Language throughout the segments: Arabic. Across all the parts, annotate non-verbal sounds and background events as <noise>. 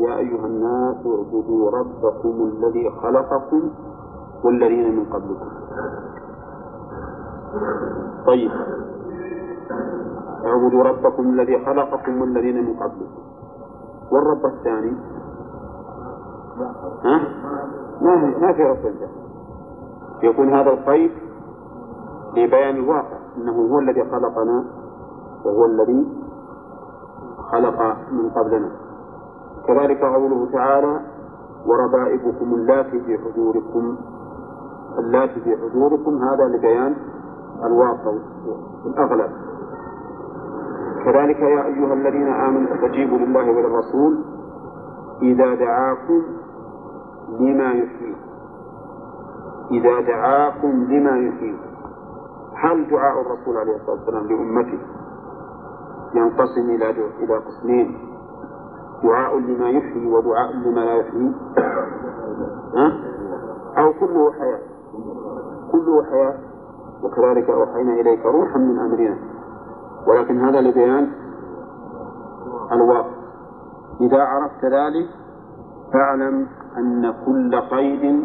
يا أيها الناس اعبدوا ربكم الذي خلقكم والذين من قبلكم. طيب. اعبدوا ربكم الذي خلقكم والذين من قبلكم. والرب الثاني. ها؟ ما ما في رب الله يكون هذا القيد لبيان الواقع إنه هو الذي خلقنا وهو الذي خلق من قبلنا. كذلك قوله تعالى وربائبكم اللاتي في حجوركم اللاتي في حجوركم هذا لبيان الواقع الأغلب. كذلك يا أيها الذين آمنوا استجيبوا لله وللرسول إذا دعاكم لما يحييكم إذا دعاكم لما يحييكم هل دعاء الرسول عليه الصلاة والسلام لأمته ينقسم إلى إلى قسمين؟ دعاء لما يحيي ودعاء لما لا يحيي؟ أو كله حياة. كله حياة. وكذلك أوحينا إليك روحا من أمرنا. ولكن هذا لبيان الواقع. إذا عرفت ذلك فاعلم أن كل قيد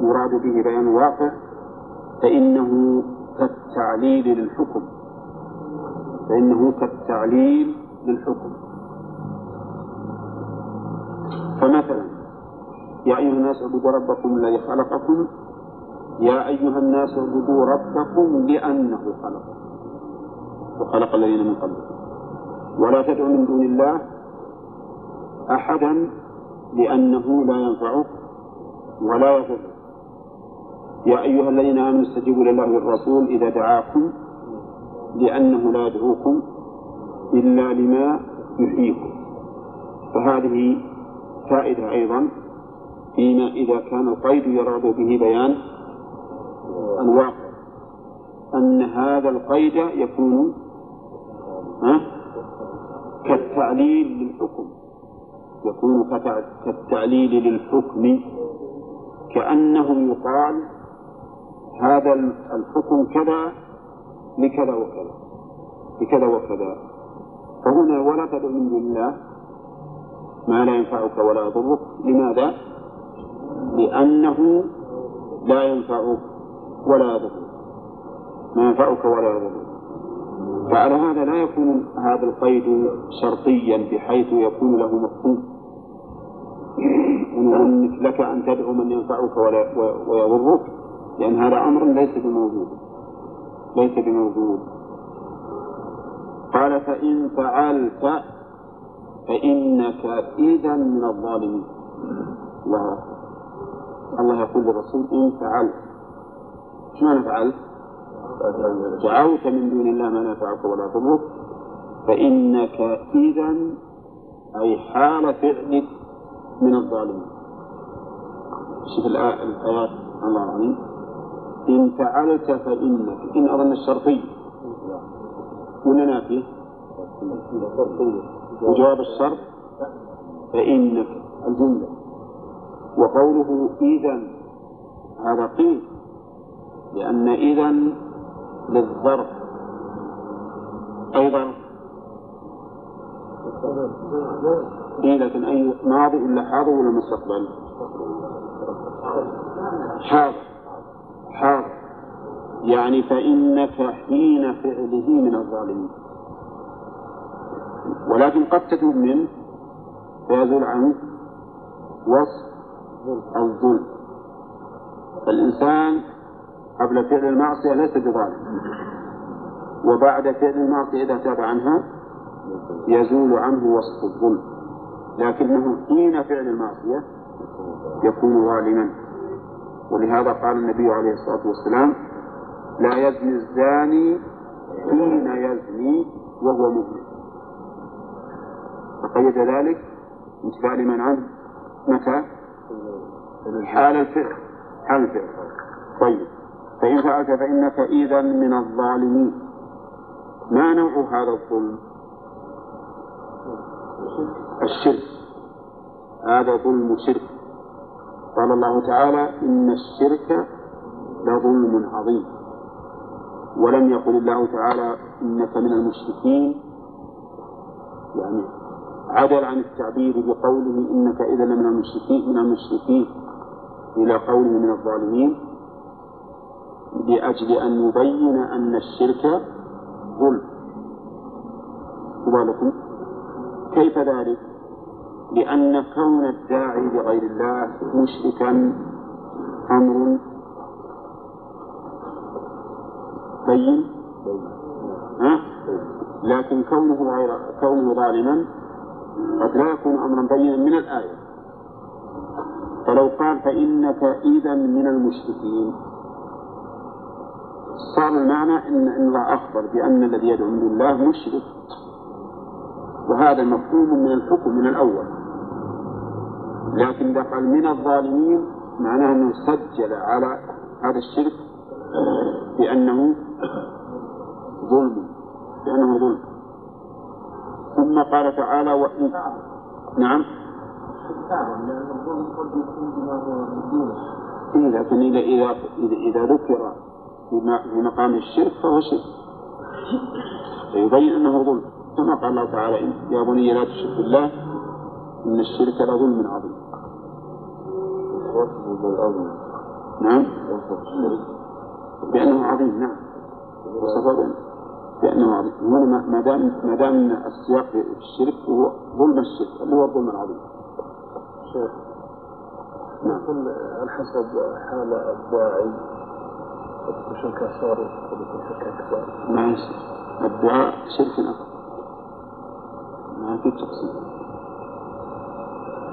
يراد به بيان واقع. فإنه كالتعليل للحكم. فإنه كالتعليل للحكم. فمثلا يا أيها الناس اعبدوا ربكم الذي خلقكم يا أيها الناس اعبدوا ربكم لأنه خلقكم وخلق الذين من قبلكم ولا تدعوا من دون الله أحدا لأنه لا ينفعك ولا يضرك. يا أيها الذين آمنوا استجيبوا لله والرسول إذا دعاكم لأنه لا يدعوكم إلا لما يحييكم. فهذه فائدة أيضا فيما إذا كان القيد يراد به بيان الواقع أن هذا القيد يكون كالتعليل للحكم. يكون كالتعليل للحكم. كأنه يقال هذا الحكم كذا لكذا وكذا لكذا وكذا. فهنا ولا تدع من دون الله ما لا ينفعك ولا يضرك. لماذا؟ لأنه لا ينفعك ولا يضرك. ما ينفعك ولا يضرك. فعلى هذا لا يكون هذا القيد شرطيا بحيث يكون له مفهوم. أنك لك أن تدعو من ينفعك ولا ويضرك لأن هذا أمر ليس بموجود. ليس بموجود. قال فإن فعلت فإنك إذا من الظالمين الله الله يقول للرسول إن فعلت. معنى فعلت؟ دعوت من دون الله ما نفعك ولا يضرك فإنك إذا أي حال فعلك من الظالمين. شوف الآيات. الله العظيم إن فعلت فإنك. إن أظن الشرطية ولا نافية؟ وجواب الشرط فإنك الجملة وقوله إذا هذا قيل لأن إذا للظرف. أي ظرف إيه لكن أي ماضي ولا حاضر ولا مستقبل؟ حاضر. حاضر. يعني فإنك حين فعله من الظالمين. ولكن قد تتوب منه فيزول عنك وصف الظلم فالإنسان قبل فعل المعصية ليس بظالم. وبعد فعل المعصية إذا تاب عنها يزول عنه وصف الظلم. لكنه حين فعل المعصية يكون ظالما. ولهذا قال النبي عليه الصلاة والسلام لا يزني الزاني حين يزني وهو مؤمن. فقيد ذلك انتفاع لمن عنه متى؟ حال الفعل حال الفعل طيب. فإن فعلت فإنك إذا من الظالمين. ما نوع هذا الظلم؟ الشرك. هذا ظلم شرك. قال الله تعالى إن الشرك لظلم عظيم. ولم يقل الله تعالى إنك من المشركين. يعني عدل عن التعبير بقوله إنك إذا من المشركين من المشركين إلى قوله من الظالمين لأجل أن يبين أن الشرك ظلم بالكم كيف ذلك؟ لأن كون الداعي لغير الله مشركا أمر بين ها؟ لكن كونه غير كونه ظالما قد لا يكون أمرا بينا من الآية. فلو قال فإنك إذا من المشركين. صار المعنى إن الله أخبر بأن الذي يدعو من الله مشرك. وهذا مفهوم من الحكم من الأول. لكن إذا قال من الظالمين معناه أنه سجل على هذا الشرك بأنه ظلم. بأنه ظلم. ثم قال تعالى وإن نعم. إيه لكن إذا إذا إذا ذكر في مقام الشرك فهو شرك. فيبين أنه ظلم. كما قال الله تعالى يا بني لا تشرك بالله إن الشرك لظلم عظيم. نعم. بأنه عظيم نعم. وصفه عظيم هنا ما دام ما دام السياق في الشرك هو ظلم الشرك اللي هو الظلم العظيم. شيخ نعم. على حسب حال الداعي شرك أصغر ويكون شرك أكبر. ما يصير الدعاء شرك أكبر. ما في تقسيم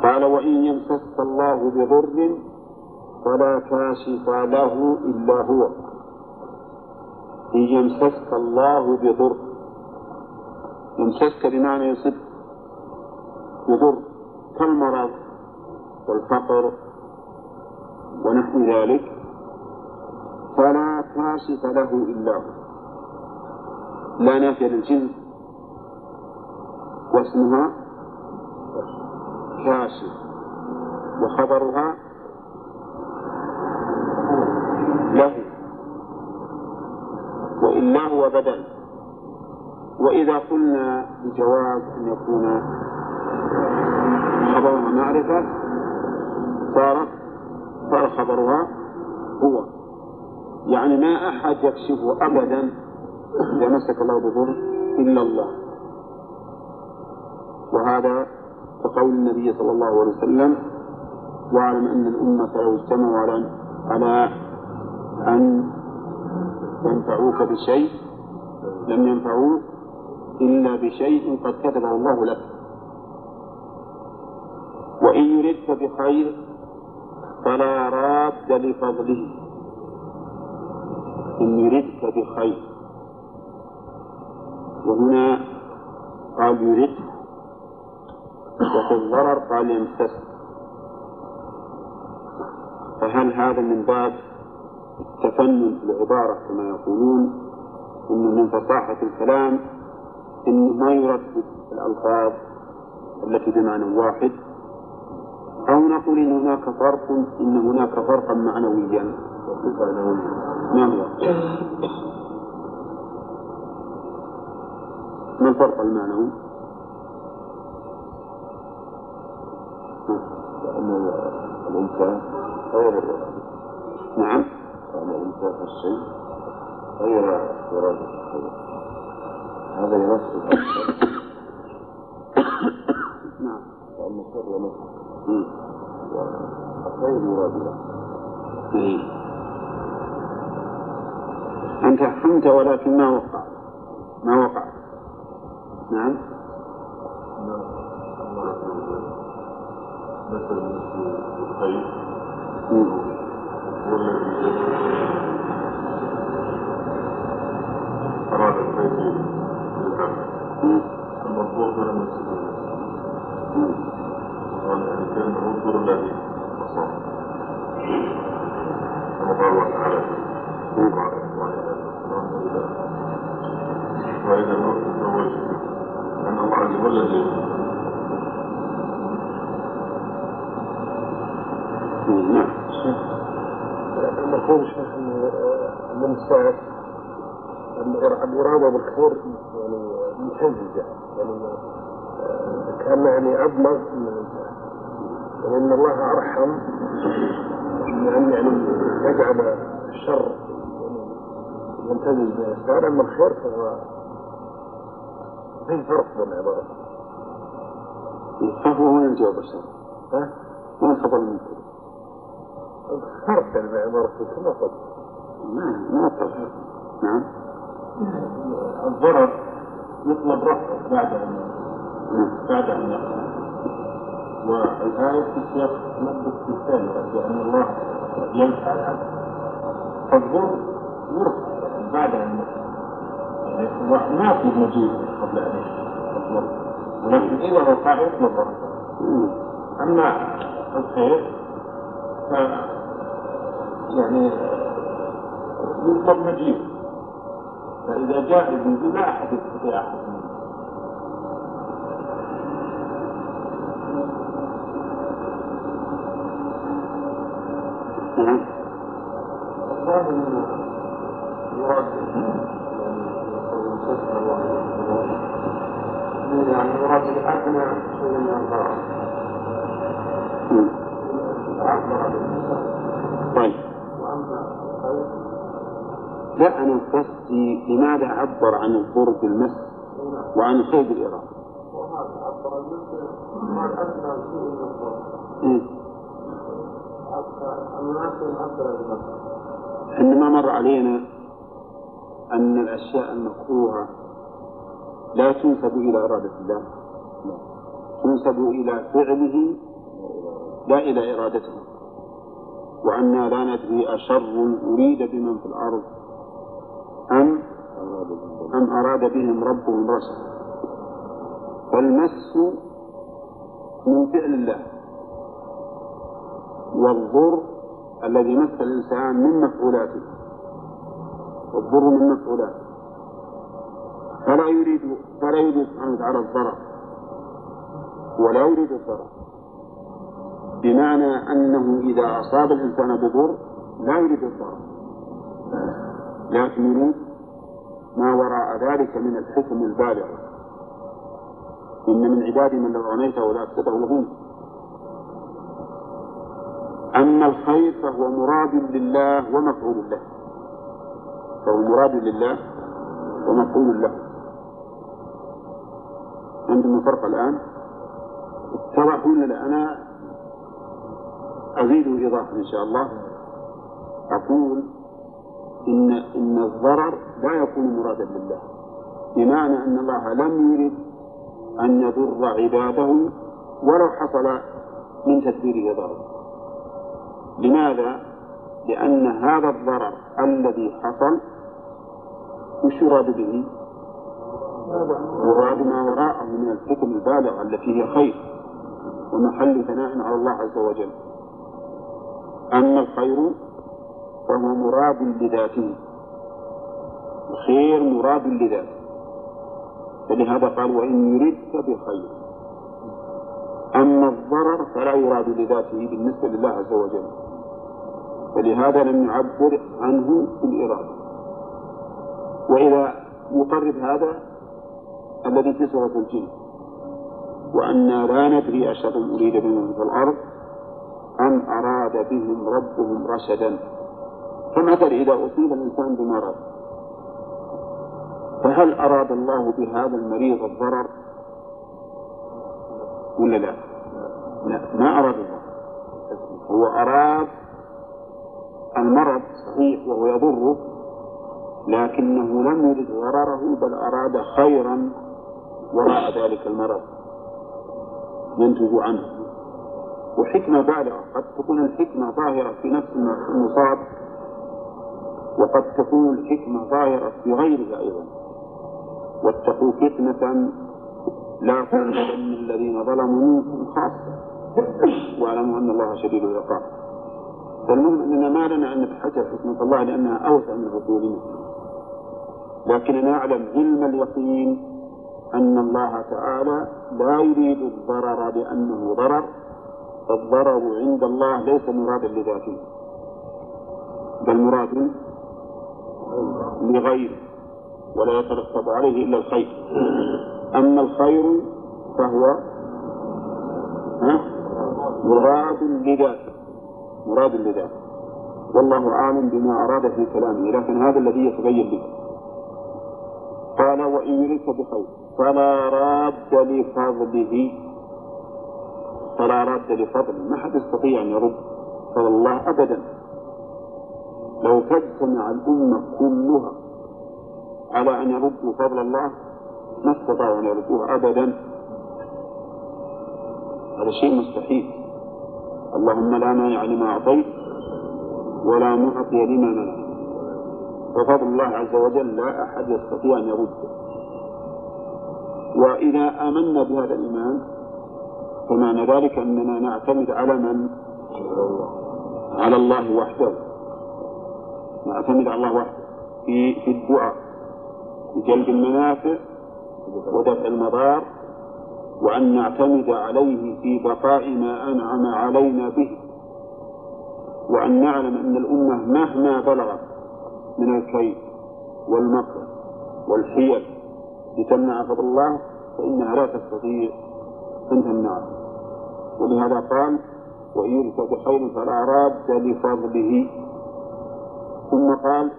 قال وإن يمسك الله بضر فلا كاشف له إلا هو. يمسسك الله بضر. يمسسك بمعنى يصب بضر. كالمرض والفقر ونحو ذلك. فلا كاشف له إلا هو. لا نافية للجنس واسمها كاشف. وخبرها له هو بدل وإذا قلنا بجواز أن يكون خبرها معرفة صار صار خبرها هو. يعني ما أحد يكشفه أبدا إذا مسك الله بضر إلا الله. وهذا كقول النبي صلى الله عليه وسلم واعلم أن الأمة لو اجتمعوا على أن ينفعوك بشيء لم ينفعوك إلا بشيء قد كتبه الله لك. وإن يردك بخير فلا راد لفضله. إن يردك بخير. وهنا قال يرد. وفي الضرر قال يمسس فهل هذا من باب التفنن في العبارة كما يقولون إن من فصاحة الكلام إنه ما يردد الألفاظ التي بمعنى واحد أو نقول إن هناك فرق إن هناك فرقا معنويا ما هو؟ ما الفرق المعنوي؟ لأن الإنسان غير نعم في الشيء غير إرادة الخير هذا ينصب نعم لأن الشر ينصب مم. الخير يراد له إيه. أنت أحكمت ولكن ما وقع ما وقع نعم مثل الخير مم. مم. والإنسان هو الدور الذي الإرادة بالخير يعني متهززة يعني. كان يعني أبلغ من وإن الله أرحم. من أن يعني يجعل الشر. ينتهي بالإنسان أما الخير فهو في فرق بين العبارات. فهو وين الجواب الشر؟ ها؟ وين خبر المنكر؟ فرق يعني بين عبارته كما قلت. ما ما فرق نعم. الضرر يطلب رفعه بعد نعم بعد يقع. والآية في سياق مادة الثانية بأن الله ينفع العبد. فالضر يرفع بعد أن يقع. يعني ما في مجيء قبل أن الضر ولكن إذا وقع يطلب رفعه. أما الخير ف يعني يطلب مجيء. فإذا جاء الجزء لا أحد يستطيع أحد. نعم. يعني يراد الأدنى شيء من الضرر. الإنسان طيب. وأما لا أنا قصدي لماذا عبر عن الضر بالمس وعن الخير بالإرادة؟ وهذا عبر مر علينا أن الأشياء المكروهة لا تنسب إلى إرادة الله تنسب إلى فعله لا إلى إرادته. وأنا لا ندري أشر أريد بمن في الأرض أم أم أراد بهم ربهم رشدا فالمس من فعل الله. والضر الذي مس الإنسان من مفعولاته. والضر من مفعولاته. فلا يريد فلا يريد سبحانه وتعالى الضرر. ولا يريد الضرر. بمعنى أنه إذا أصاب الإنسان بضر لا يريد الضرر. لكن يريد ما وراء ذلك من الحكم البالغة إن من عبادي من لو رميته لأفسده الغنى أما الخير فهو مراد لله ومفعول له. فهو مراد لله ومفعول له. عندنا فرق الآن؟ اتضح ولا لا أنا أزيد إيضاحا إن شاء الله. أقول إن إن الضرر لا يكون مرادا لله بمعنى أن الله لم يرد أن يضر عباده ولو حصل من تدبيره ضرر لماذا؟ لأن هذا الضرر الذي حصل وش يراد به؟ يراد ما وراءه من الحكم البالغة التي هي خير ومحل ثناء على الله عز وجل أما الخير فهو مراد لذاته الخير مراد لذاته فلهذا قال وإن يردك بخير. أما الضرر فلا يراد لذاته بالنسبة لله عز وجل. فلهذا لم يعبر عنه بالإرادة وإذا يقرب هذا الذي في سورة الجن. وأنا لا ندري أشر أريد بمن في الأرض. أم أراد بهم ربهم رشدا. فمثل إذا أصيب الإنسان بمرض فهل أراد الله بهذا المريض الضرر؟ ولا لا؟ لا ما أراد الله. هو أراد المرض صحيح وهو يضره لكنه لم يرد ضرره بل أراد خيرا وراء ذلك المرض. ينتج عنه. وحكمة بالغة قد تكون الحكمة ظاهرة في نفس المصاب وقد تكون الحكمة ظاهرة في غيره أيضا. واتقوا فتنة لا تنزلن الذين ظلموا منكم خاصة. واعلموا أن الله شديد العقاب. فالمهم أننا ما لنا أن نتحجر حكمة الله لأنها أوسع من عقولنا لكننا نعلم علم اليقين أن الله تعالى لا يريد الضرر لأنه ضرر. فالضرر عند الله ليس مرادا لذاته. بل مراد لغيره ولا يترتب عليه إلا الخير. أما الخير فهو؟ مراد لذاته مراد لذاته والله أعلم بما أراد في كلامه لكن هذا الذي يتبين به. قال وإن يردك بخير فلا راد لفضله. فلا راد لفضله. ما حد يستطيع أن يرد فضل الله أبدا. لو تجتمع الأمة كلها على أن يردوا فضل الله ما استطاعوا أن يردوه أبدا. هذا شيء مستحيل. اللهم لا مانع لما أعطيت ولا معطي لما منعت. وفضل الله عز وجل لا أحد يستطيع أن يرده وإذا آمنا بهذا الإيمان فمعنى ذلك أننا نعتمد على من؟ على الله وحده. نعتمد على الله وحده في في الدعاء بجلب المنافع ودفع المضار وأن نعتمد عليه في بقاء ما أنعم علينا به. وأن نعلم أن الأمة مهما بلغت من الكيد والمكر والحيل لتمنع فضل الله فإنها لا تستطيع أن تمنعه ولهذا قال وإن يرك بخير فلا راد لفضله. ثم قال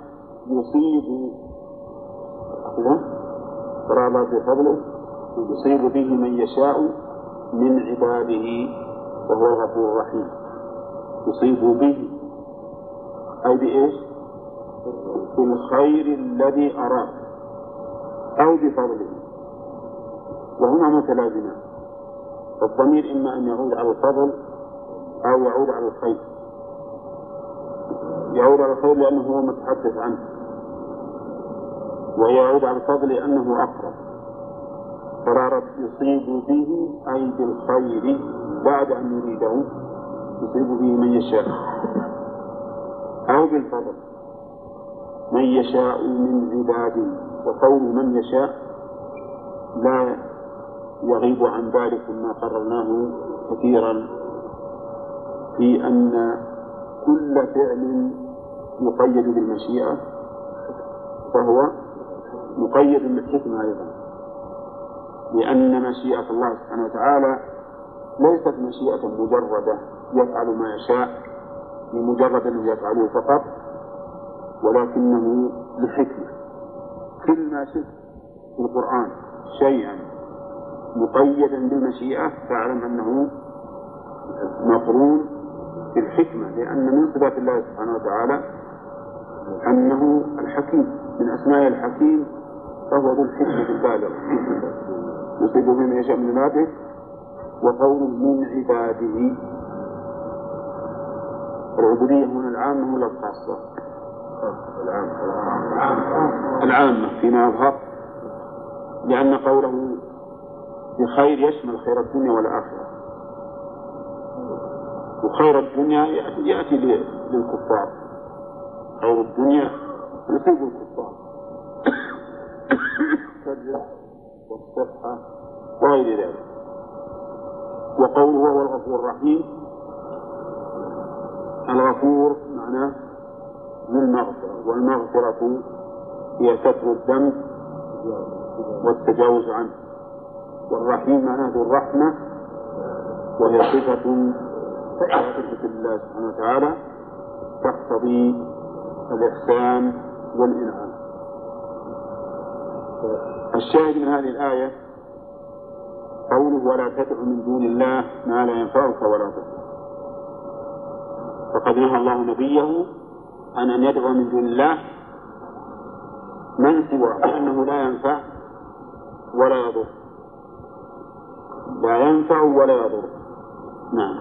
يصيب فلا راد لفضله يصيب به من يشاء من عباده وهو الغفور الرحيم يصيب به أي بإيش؟ بالخير الذي أراد أو بفضله. وهما متلازمان. فالضمير إما أن يعود على الفضل أو يعود على الخير. يعود على الخير لأنه هو متحدث عنه. ويعود على الفضل لأنه أقرب فرارت يصيب به أي بالخير بعد أن يريده. يصيب به من يشاء. أو بالفضل. من يشاء من عباده. وقول من يشاء لا يغيب عن ذلك ما قررناه كثيرا. في أن كل فعل يقيد بالمشيئة فهو مقيد بالحكمة أيضا. لأن مشيئة الله سبحانه وتعالى ليست مشيئة مجردة يفعل ما يشاء لمجرد أنه يفعله فقط ولكنه لحكمة. كل ما شفت في القرآن شيئا مقيدا بالمشيئة فاعلم أنه مقرون بالحكمة لأن من صفات الله سبحانه وتعالى أنه الحكيم من أسماء الحكيم فهو ذو الحكمة البالغة. يصيب بما يشاء من عباده؟ وقوله من عباده. العبودية هنا العامة ولا الخاصة؟ العامة فيما يظهر لأن قوله بخير يشمل خير الدنيا والآخرة. وخير الدنيا يأتي, يأتي للكفار. خير الدنيا يصيب الكفار. كالرزق والصحة وغير ذلك. وقوله هو الغفور الرحيم. الغفور معناه ذو المغفرة والمغفرة هي ستر الذنب والتجاوز عنه. والرحيم معناه ذو الرحمة وهي صفة صفة الله سبحانه وتعالى تقتضي الإحسان والإنعام. الشاهد من هذه الآية قوله ولا تدع من دون الله ما لا ينفعك ولا تضرك فقد نهى الله نبيه عن أن يدعو من دون الله من سوى فإنه لا ينفع ولا يضر. لا ينفع ولا يضر. نعم.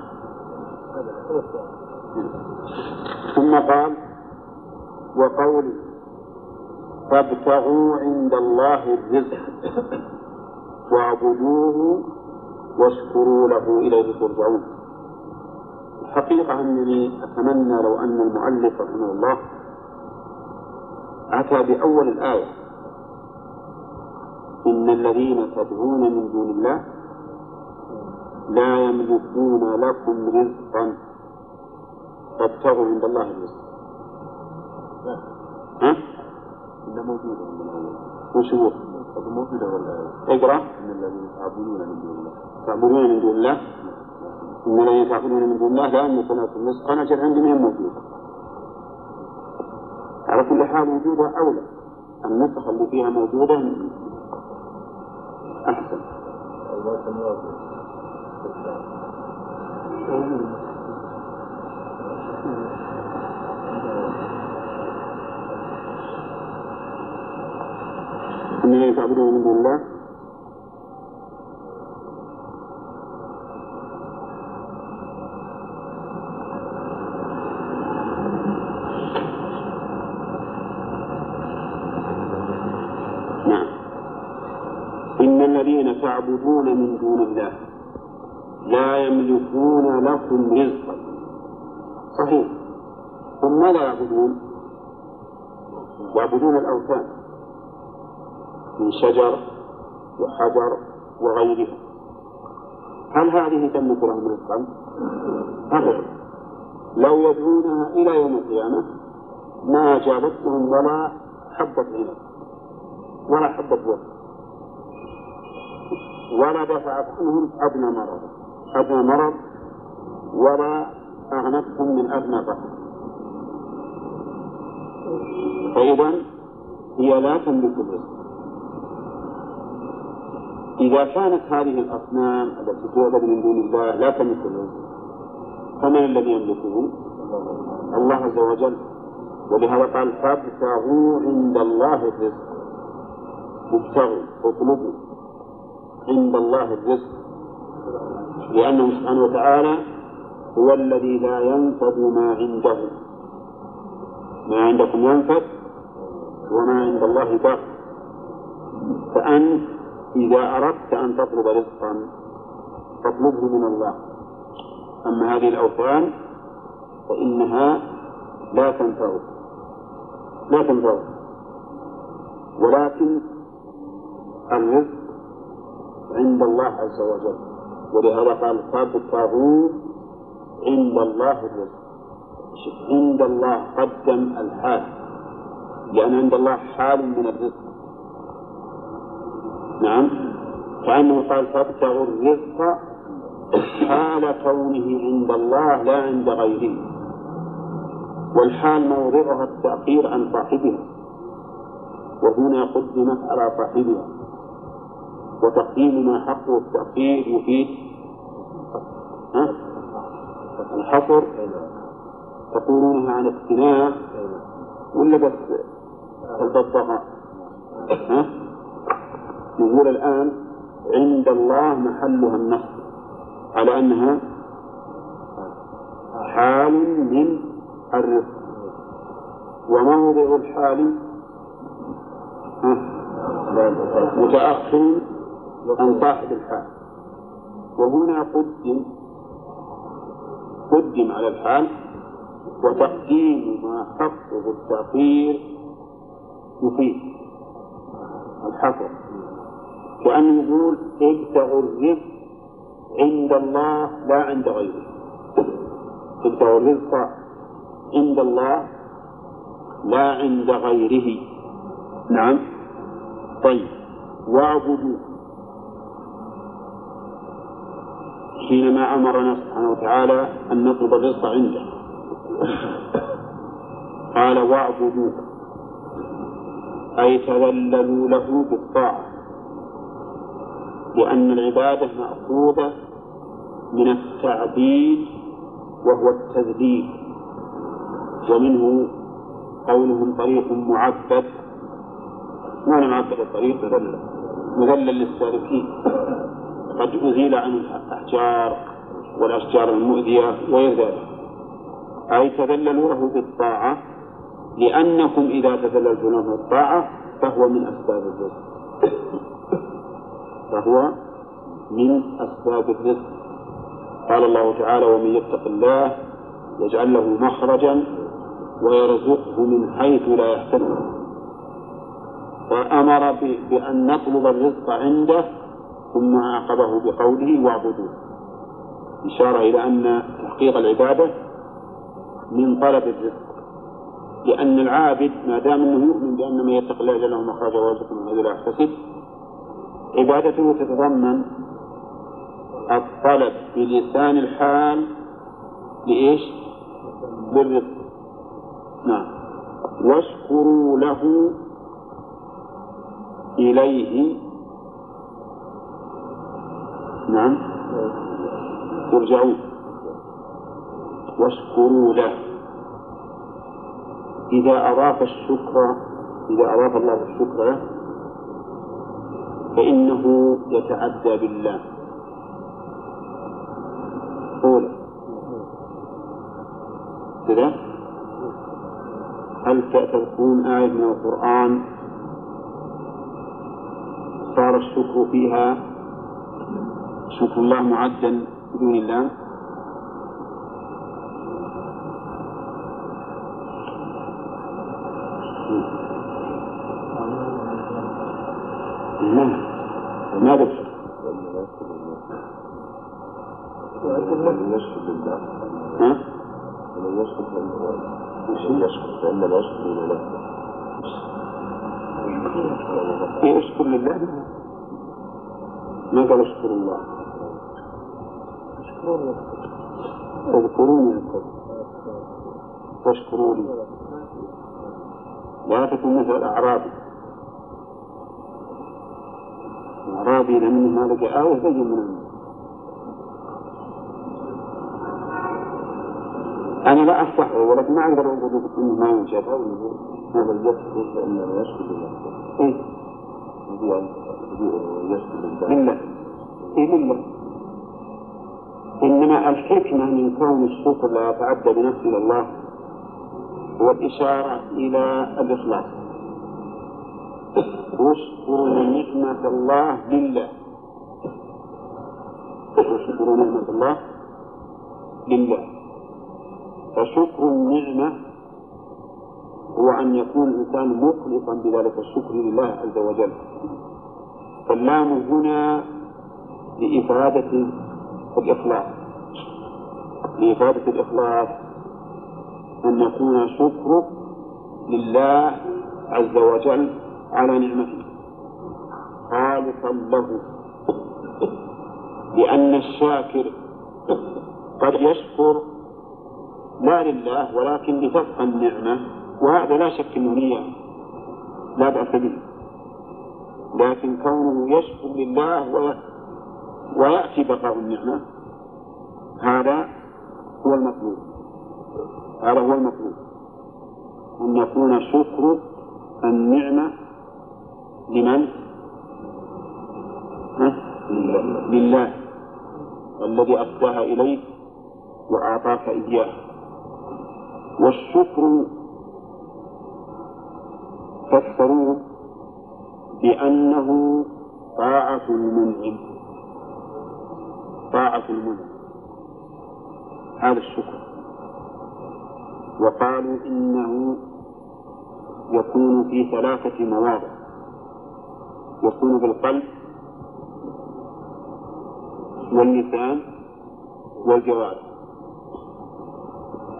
ثم قال وقوله فابتغوا عند الله الرزق واعبدوه واشكروا له إليه ترجعون. الحقيقة أنني أتمنى لو أن المؤلف رحمه الله أتى بأول الآية. إن الذين تدعون من دون الله لا يملكون لكم رزقا. فابتغوا عند الله الرزق. ها؟ إنه موجود عند وش هو؟ موجودة ولا اقرأ. إن الذين يعبدون من دون الله. تعبدون من دون الله؟ إن الذين تعبدون من دون الله؟ لا يملكون لكم رزقا أجل عندي ما هي موجودة. على كل حال وجودها أولى. النسخ اللي فيها موجودة أحسن. الله تنواظر الذين تعبدون من دون الله نعم. إن الذين تعبدون من دون الله لا يملكون لكم رزقا. صحيح. هم ماذا يعبدون؟ يعبدون الأوثان. من شجر وحجر وغيرها هل هذه تملك لهم رزقا؟ أبدا. لو يدعونها إلى يوم القيامة ما أجابتهم ولا حبة عنب ولا حبة وقت ولا دفعت عنهم أدنى مرض. أدنى مرض ولا أغنتهم من أدنى فقر فإذا هي لا تملك الرزق. إذا كانت هذه الأصنام التي تعبد من دون الله لا تملك الرزق فمن الذي يملكه؟ الله عز وجل. ولهذا قال فابتغوا عند الله الرزق. ابتغوا اطلبوا عند الله الرزق. لأنه سبحانه وتعالى هو الذي لا ينفذ ما عنده. ما عندكم ينفذ وما عند الله باق. فأنت إذا أردت أن تطلب رزقا فاطلبه من الله. أما هذه الأوثان فإنها لا تنفعك لا تنفعك ولكن الرزق عند الله عز وجل. ولهذا قال فابتغوا عند الله الرزق. عند الله قدم الحال. لأن عند الله حال من الرزق. نعم. كأنه قال فابتغوا الرزق حال كونه عند الله لا عند غيره. والحال موضعها التأخير عن صاحبها. وهنا قدمت على صاحبها. وتقديم ما حقه التأخير يفيد؟ الحصر تقولونها عن اقتناع. ولا بس البطاقة؟ ها؟ نقول الآن عند الله محلها النص على أنها حال من الرزق. وموضع الحال؟ متأخر عن صاحب الحال. وهنا قدم قدم على الحال وتقديم ما حقه التأخير يفيد الحصر كأنه يقول ابتغوا الرزق عند الله لا عند غيره. ابتغوا الرزق عند الله لا عند غيره. نعم. طيب. واعبدوا. حينما أمرنا سبحانه وتعالى أن نطلب الرزق عنده. قال واعبدوه. أي تذللوا له بالطاعة. لأن العبادة مأخوذة من التعبيد وهو التذليل. ومنه قولهم طريق معبد. ما معبد الطريق مذلل. مذلل للسالكين. قد أزيل عن الأحجار والأشجار المؤذية وغير ذلك. أي تذللوا له بالطاعة لأنكم إذا تذللتم له بالطاعة فهو من أسباب الرزق فهو من أسباب الرزق. قال الله تعالى ومن يتق الله يجعل له مخرجا ويرزقه من حيث لا يحتسب فأمر بأن نطلب الرزق عنده ثم عاقبه بقوله واعبدوه. إشارة إلى أن تحقيق العبادة من طلب الرزق لأن العابد ما دام أنه يؤمن بأن من يتق الله يجعل له مخرجا ويرزقه من حيث لا يحتسب عبادته تتضمن الطلب بلسان الحال لإيش؟ للرزق. نعم. واشكروا له إليه. نعم. ترجعون واشكروا له. إذا أضاف الشكر إذا أضاف الله الشكر له فإنه يتعدى بالله. قول. كذا؟ هل تكون آية من القرآن؟ صار الشكر فيها شكر الله معدا بدون الله؟ لا. ما لله ها؟ ومن يشكر فإنما يشكر يشكر لنفسه يشكر لله. ما قال اشكر الله؟ اذكروني. اذكر واشكروا لي لا تكن مثل الاعرابي لم ما آية بين من أنا لا أصحه ولكن ما أقدر أقول إنه ما يوجد أو هذا يشكر فإنما يشكر لنفسه إيه؟ يشكر لله لله لله إنما الحكمة من كون الشكر لا يتعدى بنفسه إلى الله هو الإشارة إلى الإخلاص. واشكروا نعمة الله لله. واشكروا نعمة الله لله. فشكر النعمة هو أن يكون الإنسان مخلصا بذلك الشكر لله عز وجل. فاللام هنا لإفادة الإخلاص. لإفادة الإخلاص أن يكون شكره لله عز وجل على نعمته. خالصا له لأن الشاكر قد يشكر لا لله ولكن لتبقى النعمة وهذا لا شك أنه نية. لا بأس به. لكن كونه يشكر لله وي- ويأتي بقاء النعمة هذا هو المطلوب. هذا هو المطلوب. أن يكون شكر النعمة لمن؟ ها؟ لله. الذي أفداها إليك وأعطاك إياه. والشكر فسروه بأنه طاعة المنعم. طاعة المنعم. هذا الشكر. وقالوا إنه يكون في ثلاثة مواضع. يكون بالقلب واللسان والجوارح.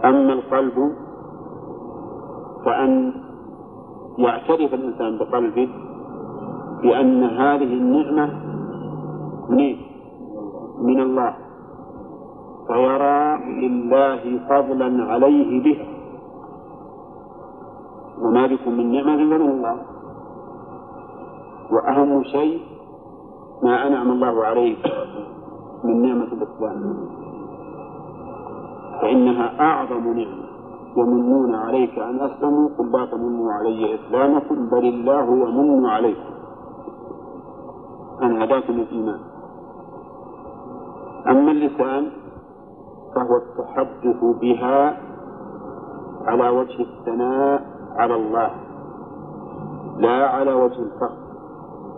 أما القلب فأن يعترف الإنسان بقلبه بأن هذه النعمة من من الله فيرى لله فضلا عليه بها. وما بكم من نعمة فمن الله. وأهم شيء ما أنعم الله عليه من نعمة الإسلام. فإنها أعظم نعمة يمنون عليك أن أسلموا قل لا تمنوا علي إسلامكم بل الله يمن عليكم. أن هداكم الإيمان. أما اللسان فهو التحدث بها على وجه الثناء على الله لا على وجه الفخر.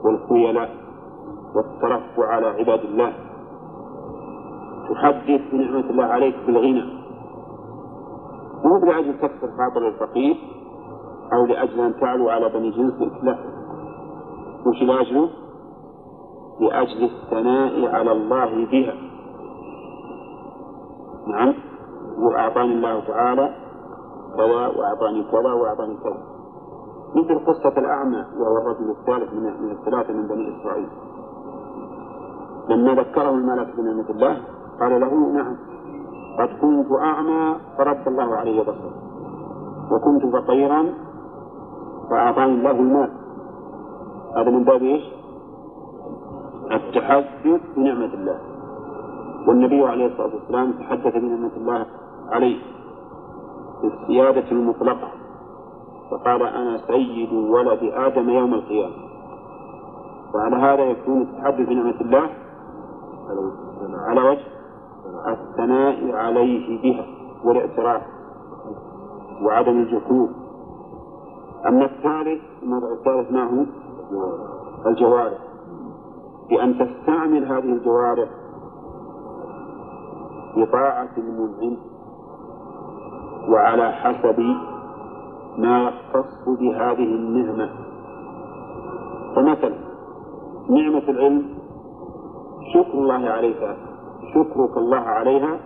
والخيلاء والترفع على عباد الله. تحدث بنعمة الله عليك بالغنى. مو لأجل تكسر خاطر الفقير أو لأجل أن تعلو على بني جنسك لا. وش لأجله؟ لأجل الثناء على الله بها. نعم. وأعطاني الله تعالى كذا وأعطاني كذا وأعطاني كذا. مثل قصة الأعمى وهو الرجل الثالث من من الثلاثة من بني إسرائيل. لما ذكره الملك بنعمة الله قال له نعم قد كنت أعمى فرد الله علي بصري وكنت فقيرا فأعطاني الله المال. هذا من باب إيش؟ التحدث بنعمة الله. والنبي عليه الصلاة والسلام تحدث بنعمة الله عليه بالسيادة المطلقة. فقال أنا سيد ولد آدم يوم القيامة. وعلى هذا يكون التحدث بنعمة الله على وجه الثناء عليه بها والاعتراف وعدم الجحود أما الثالث الموضوع الثالث ما هو؟ الجوارح. بأن تستعمل هذه الجوارح بطاعة المنعم وعلى حسب ما يختص بهذه النعمة فمثلا نعمة العلم شكر الله عليك شكرك الله عليها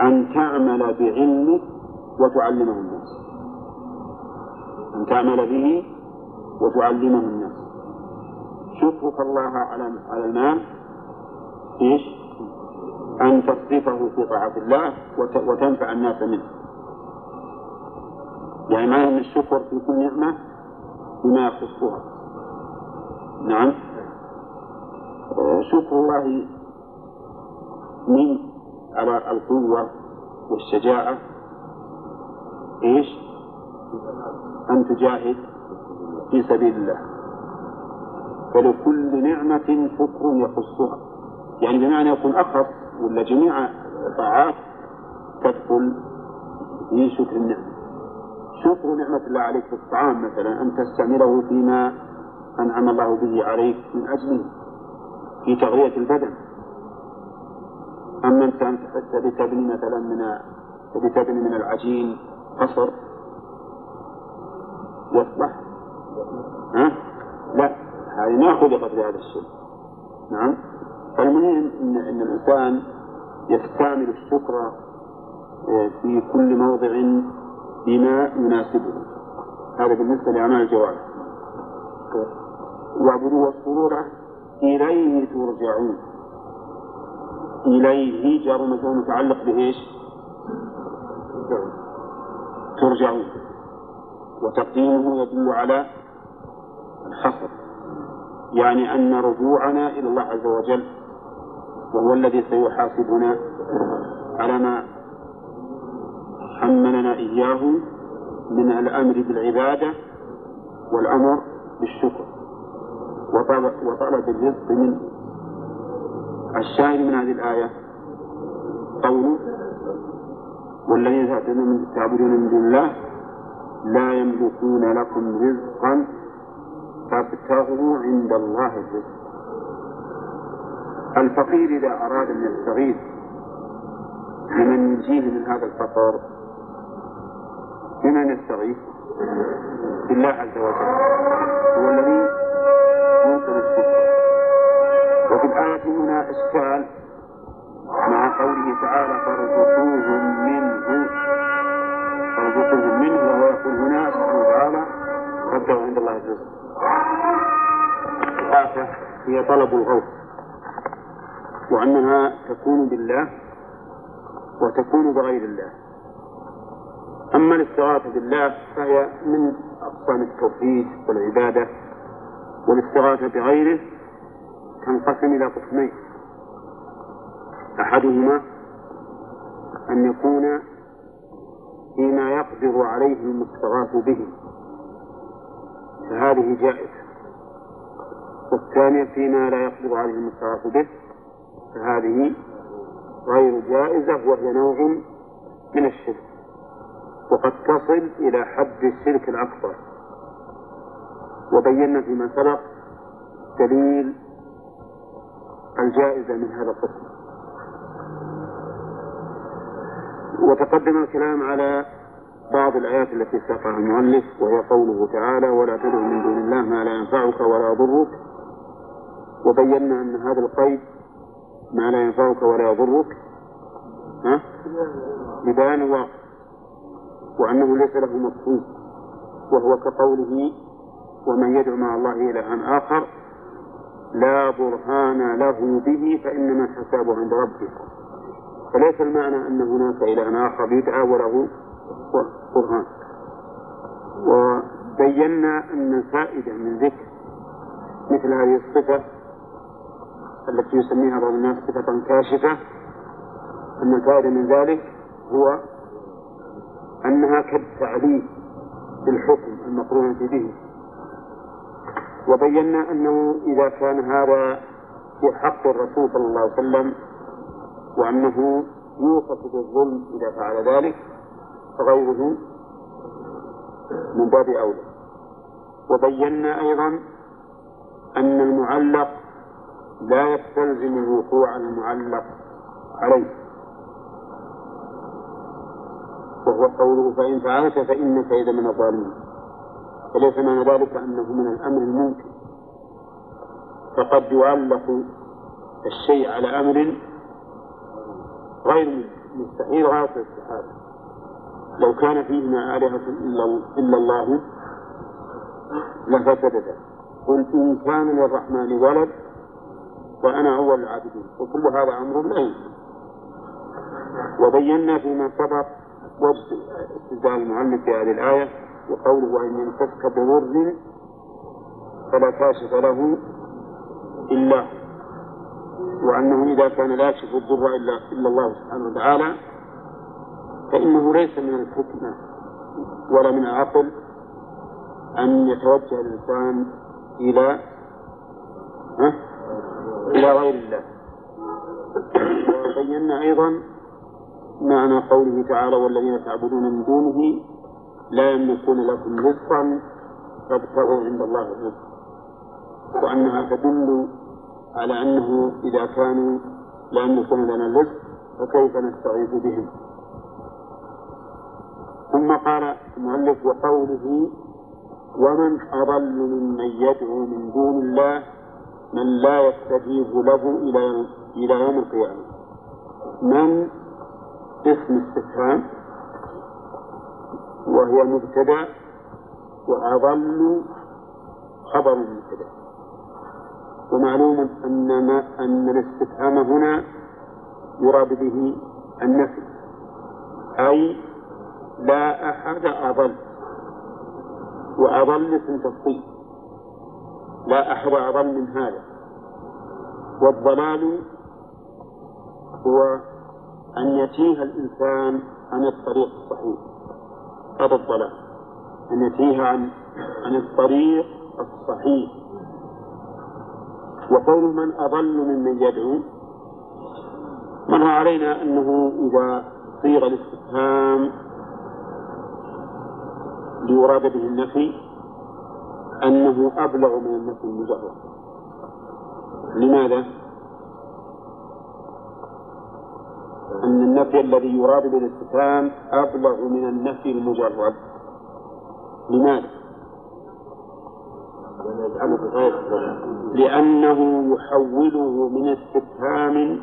أن تعمل بعلمك وتعلمه الناس أن تعمل به وتعلمه الناس شكرك الله على على المال إيش؟ أن تصرفه في طاعة الله وتنفع الناس منه. يعني معنى أن الشكر في كل نعمة بما يخصها. نعم. شكر الله من على القوة والشجاعة إيش؟ أن تجاهد في سبيل الله فلكل نعمة شكر يخصها يعني بمعنى يكون أخص ولا جميع الطاعات تدخل في شكر النعمة شكر نعمة الله عليك في الطعام مثلا أن تستعمله فيما أنعم الله به عليك من أجله في تغذية البدن. أما أنت تبي تبني مثلا من تبني من العجين قصر يصلح ها؟ لا هذه ما خلقت لهذا الشيء. نعم. فالمهم إن, إن الإنسان يستعمل الشكر آه، في كل موضع بما يناسبه. هذا بالنسبة لأعمال الجوارح. واعبدوه والسرور إليه ترجعون. إليه جار مجرور متعلق بإيش؟ ترجعون. وتقديمه يدل على الحصر. يعني أن رجوعنا إلى الله عز وجل وهو الذي سيحاسبنا على ما حملنا إياه من الأمر بالعبادة والأمر بالشكر. وطلب, الرزق منه الشاهد من هذه الآية قوله والذين تعبدون من دون الله لا يملكون لكم رزقا فابتغوا عند الله الرزق. الفقير إذا أراد أن يستغيث بمن ينجيه من هذا الفقر بمن يستغيث؟ بالله عز وجل. هو الذي يوصل الشكر وفي الآية هنا إشكال مع قوله تعالى فارزقوهم منه فارزقوهم منه وهو يقول هنا سبحانه وتعالى فابتغوا عند الله الرزق الآفة هي طلب الغوث وأنها تكون بالله وتكون بغير الله. أما الاستغاثة بالله فهي من أقسام التوحيد والعبادة والاستغاثة بغيره تنقسم إلى قسمين. أحدهما أن يكون فيما يقدر عليه المستغاث به. فهذه جائزة. والثانية فيما لا يقدر عليه المستغاث به فهذه غير جائزة وهي نوع من الشرك. وقد تصل إلى حد الشرك الأكبر. وبينا فيما سبق دليل الجائزة من هذا القسم. وتقدم الكلام على بعض الآيات التي ساقها المؤلف وهي قوله تعالى ولا تدع من دون الله ما لا ينفعك ولا يضرك وبينا أن هذا القيد ما لا ينفعك ولا يضرك. ها؟ ببيان الواقع وأنه ليس له مفهوم وهو كقوله ومن يدعو مع الله إلها آخر لا برهان له به فإنما حسابه عند ربه. فليس المعنى أن هناك إله آخر يدعى وله برهان. وبينا أن الفائدة من ذكر مثل هذه الصفة التي يسميها بعض الناس صفة كاشفة أن الفائدة من ذلك هو أنها كالتعليل بالحكم المقرونة به. وبينا أنه إذا كان هذا في حق الرسول صلى الله عليه وسلم وأنه يوصف بالظلم إذا فعل ذلك فغيره من باب أولى. وبينا أيضا أن المعلق لا يستلزم الوقوع المعلق عليه. وهو قوله فإن فعلت فإنك إذا من الظالمين. وليس معنى ذلك أنه من الأمر الممكن. فقد يعلق الشيء على أمر غير مستحيل غاية الاستحالة لو كان فيهما آلهة إلا الله لفسدتا قل إن كان للرحمن ولد وأنا أول العابدين. وكل هذا أمر لا يمكن وبينا فيما سبق وجه استدلال المؤلف في هذه الآية وقوله وإن يمسسك بضر فلا كاشف له إلا وأنه إذا كان لا يكشف الضر إلا إلا الله سبحانه وتعالى فإنه ليس من الحكمة ولا من العقل أن يتوجه الإنسان إلى؟ إلى غير الله وبينا أيضا معنى قوله تعالى والذين تعبدون من دونه لا يملكون لكم رزقا فابتغوا عند الله الرزق. وأنها تدل على أنه إذا كانوا لا يملكون لنا الرزق فكيف نستغيث بهم؟ ثم قال المؤلف وقوله ومن أضل ممن يدعو من دون الله من لا يستجيب له إلى إلى يوم القيامة. من اسم استفهام وهي مبتدأ وأضل خبر مبتدأ. ومعلوم أن ما أن الاستفهام هنا يراد به النفي أي لا أحد أضل. وأضل اسم تفصيل. لا أحد أضل من هذا. والضلال هو أن يتيه الإنسان عن الطريق الصحيح. هذا الضلال. أن يتيه عن عن الطريق الصحيح. وقول من أضل ممن يدعو مر علينا أنه إذا صيغ الاستفهام ليراد به النفي أنه أبلغ من النفي المجرد. لماذا؟ أن النفي الذي يراد بالاستفهام أبلغ من النفي المجرد. لماذا؟ لأنه يحوله من استفهام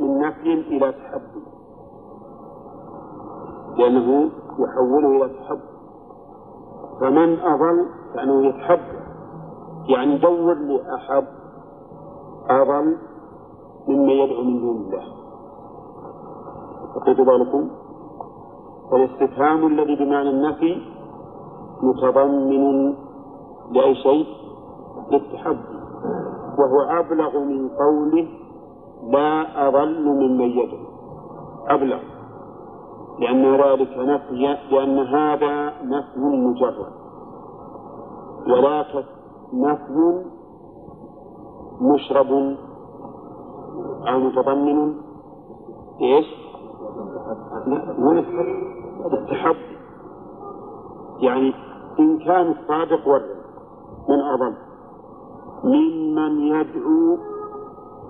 من نفي إلى تحدي. لأنه يحوله إلى تحدي. فمن أضل كأنه يتحدى. يعني دور لي أحد أضل مما يدعو من دون الله. أعطيت بالكم فالاستفهام الذي بمعنى النفي متضمن لأي شيء؟ للتحدي. وهو أبلغ من قوله لا أضل ممن يدعو أبلغ. لأن ذلك نفي لأن هذا نفي مجرد. وذاك نفي مشرب أو متضمن. إيش؟ لا التحدي يعني إن كان الصادق ورد من أضل ممن يدعو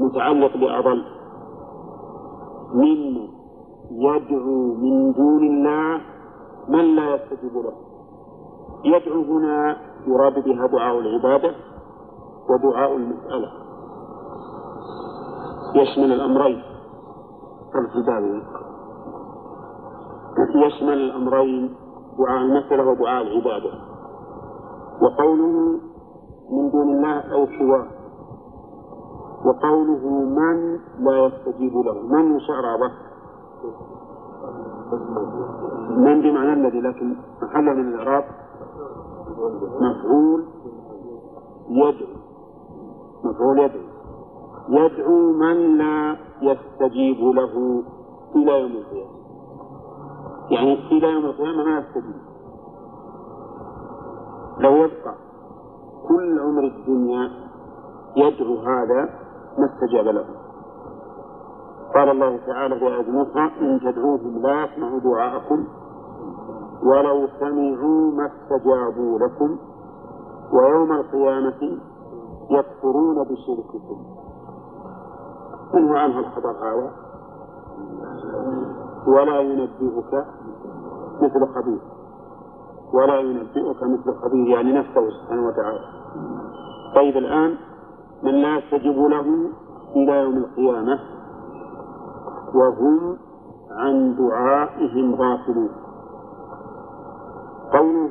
متعلق بأضل ممن يدعو من دون الله من لا يستجيب له. يدعو هنا يراد بها دعاء العبادة ودعاء المسألة. يشمل الأمرين. الكتاب يشمل الأمرين دعاء المسألة ودعاء العبادة. وقوله من دون الله أو سواه. وقوله من لا يستجيب له. من وش إعرابه؟ من بمعنى الذي لكن محل من الإعراب مفعول يدعو. مفعول يدعو. يدعو من لا يستجيب له إلى يوم القيامة. يعني إلى يوم القيامة ما يستجيب لو يبقى كل عمر الدنيا يدعو هذا ما استجاب له. قال الله تعالى في آية أخرى إن تدعوهم لا يسمعوا دعاءكم ولو سمعوا ما استجابوا لكم ويوم القيامة يكفرون بشرككم. من هو عنه الخبر هذا؟ ولا ينبئك مثل خبير. ولا ينبئك مثل خبير يعني نفسه سبحانه وتعالى. طيب الآن من لا يستجيب له إلى يوم القيامة وهم عن دعائهم غافلون. قوله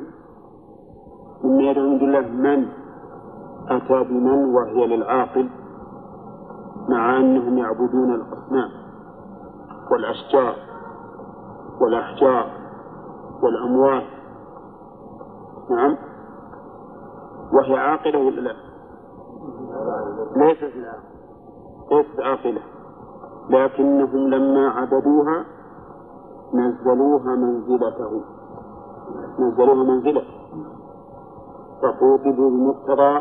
مما يدعو من الله من أتى بمن وهي للعاقل مع أنهم يعبدون الأصنام والأشجار. والأحجار والأموات نعم. وهي عاقلة ولا لا؟ ليست ليست عاقلة. لكنهم لما عبدوها نزلوها منزلته. نزلوها منزلة. فخوطبوا بمقتضى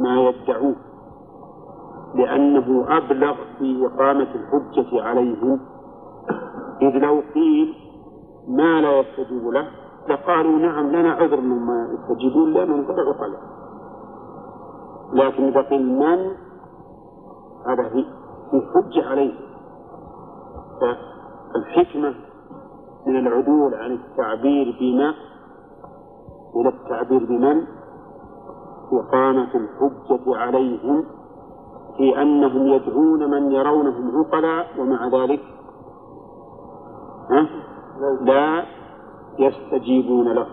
ما يدعون لأنه أبلغ في إقامة الحجة عليهم إذ لو قيل ما لا يستجيب له لقالوا نعم لنا عذر مما يستجيبون لأنهم قد عقلاء لكن إذا قيل من هذا في حجة عليه. فالحكمة من العدول عن التعبير بما إلى التعبير بمن؟ إقامة الحجة عليهم في أنهم يدعون من يرونهم عقلاء ومع ذلك لا يستجيبون له.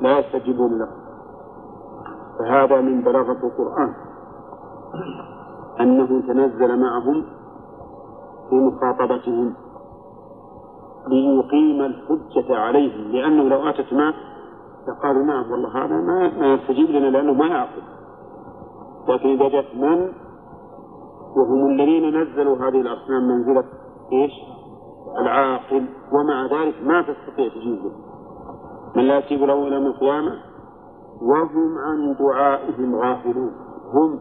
لا يستجيبون له. فهذا من بلاغة القرآن. أنه تنزل معهم في مخاطبتهم ليقيم الحجة عليهم. لأنه لو أتت ما فقالوا نعم والله هذا ما, ما يستجيب لنا لأنه ما يعقل. لكن إذا جاءت من؟ وهم الذين نزلوا هذه الأصنام منزلة إيش؟ العاقل ومع ذلك ما تستطيع تجيبه من لا يجيب له إلى يوم القيامة وهم عن دعائهم غافلون. هم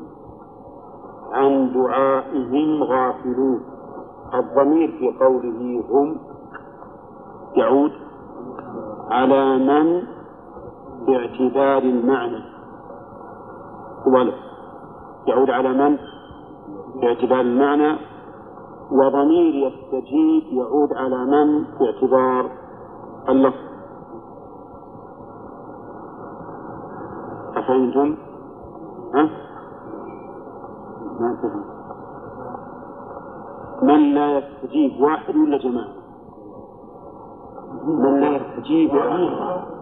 عن دعائهم غافلون. الضمير في قوله هم يعود على من؟ باعتبار المعنى. ولو يعود على من؟ باعتبار المعنى. وضمير يستجيب يعود على من؟ باعتبار اللفظ. أفهمتم؟ ها؟ ما فهم من لا يستجيب واحد ولا جماعة؟ من لا يستجيب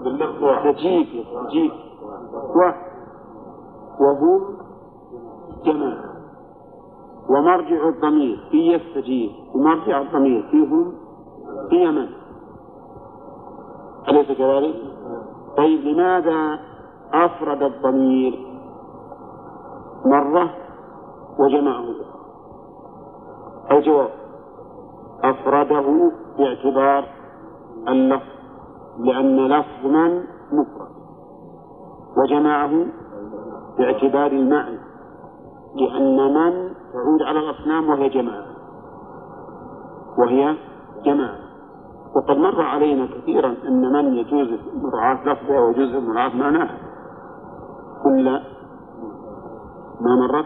يستجيب يستجيب. واحد. وهم؟ جماعة. ومرجع الضمير في يستجيب. ومرجع الضمير فيهم في من أليس كذلك؟ طيب لماذا أفرد الضمير مرة وجمعه؟ الجواب أفرده باعتبار اللفظ لأن لفظ من مفرد. وجمعه باعتبار المعنى لأن من تعود على الأصنام وهي جماعة. وهي جماعة. وقد مر علينا كثيرا أن من يجوز مراعاة لفظها ويجوز مراعاة معناها كل ما مرت؟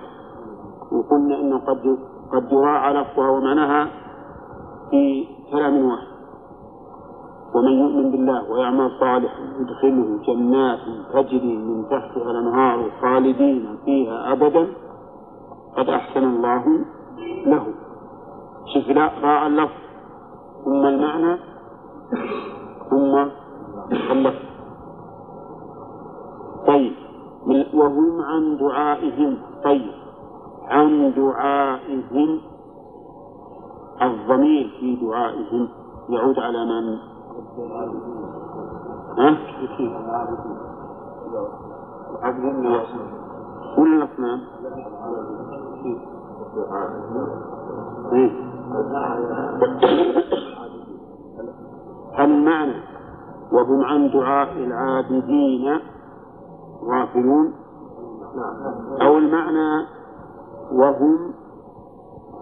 وقلنا أنه قد قد يراعى لفظها ومعناها في كلام واحد. ومن يؤمن بالله ويعمل صالحا يدخله جنات تجري من تحتها الأنهار خالدين فيها ابدا. قد أحسن الله له. شوف لا راعى اللفظ. ثم المعنى. ثم اللفظ طيب. وهم عن دعائهم. طيب. عن دعائهم. الضمير في دعائهم. يعود على من؟ ها؟ ولا الأصنام؟ إيه؟ المعنى وهم عن دعاء العابدين غافلون أو المعنى وهم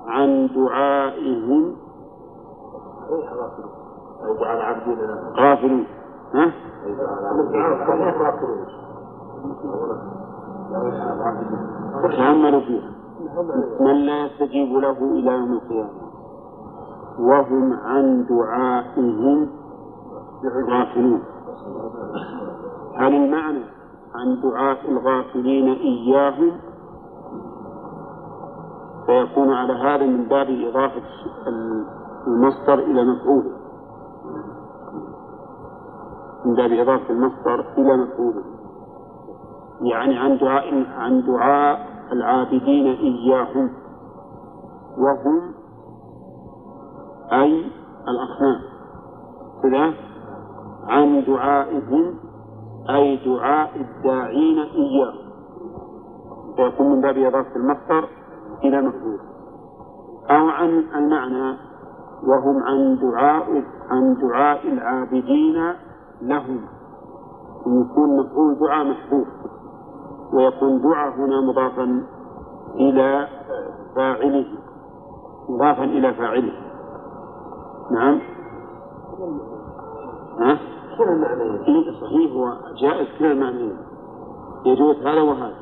عن دعائهم غافلون ها؟ تأملوا فيها من لا يستجيب له إلى يوم القيامة. وهم عن دعائهم غافلون. هل المعنى عن دعاء الغافلين إياهم فيكون على هذا من باب إضافة المصدر إلى مفعوله. من باب إضافة المصدر إلى مفعوله. يعني عن دعاء عن دعاء العابدين إياهم وهم أي الأصنام كذا عن دعائهم أي دعاء الداعين إياه فيكون من باب إضافة المصدر إلى مفعول أو عن المعنى وهم عن دعاء عن دعاء العابدين لهم. يكون مفعول دعاء محذوف ويكون دعاء هنا مضافا إلى فاعله مضافا إلى فاعله. نعم. ها؟ كل المعنيين صحيح هو جائز كلا المعنيين يجوز هذا وهذا.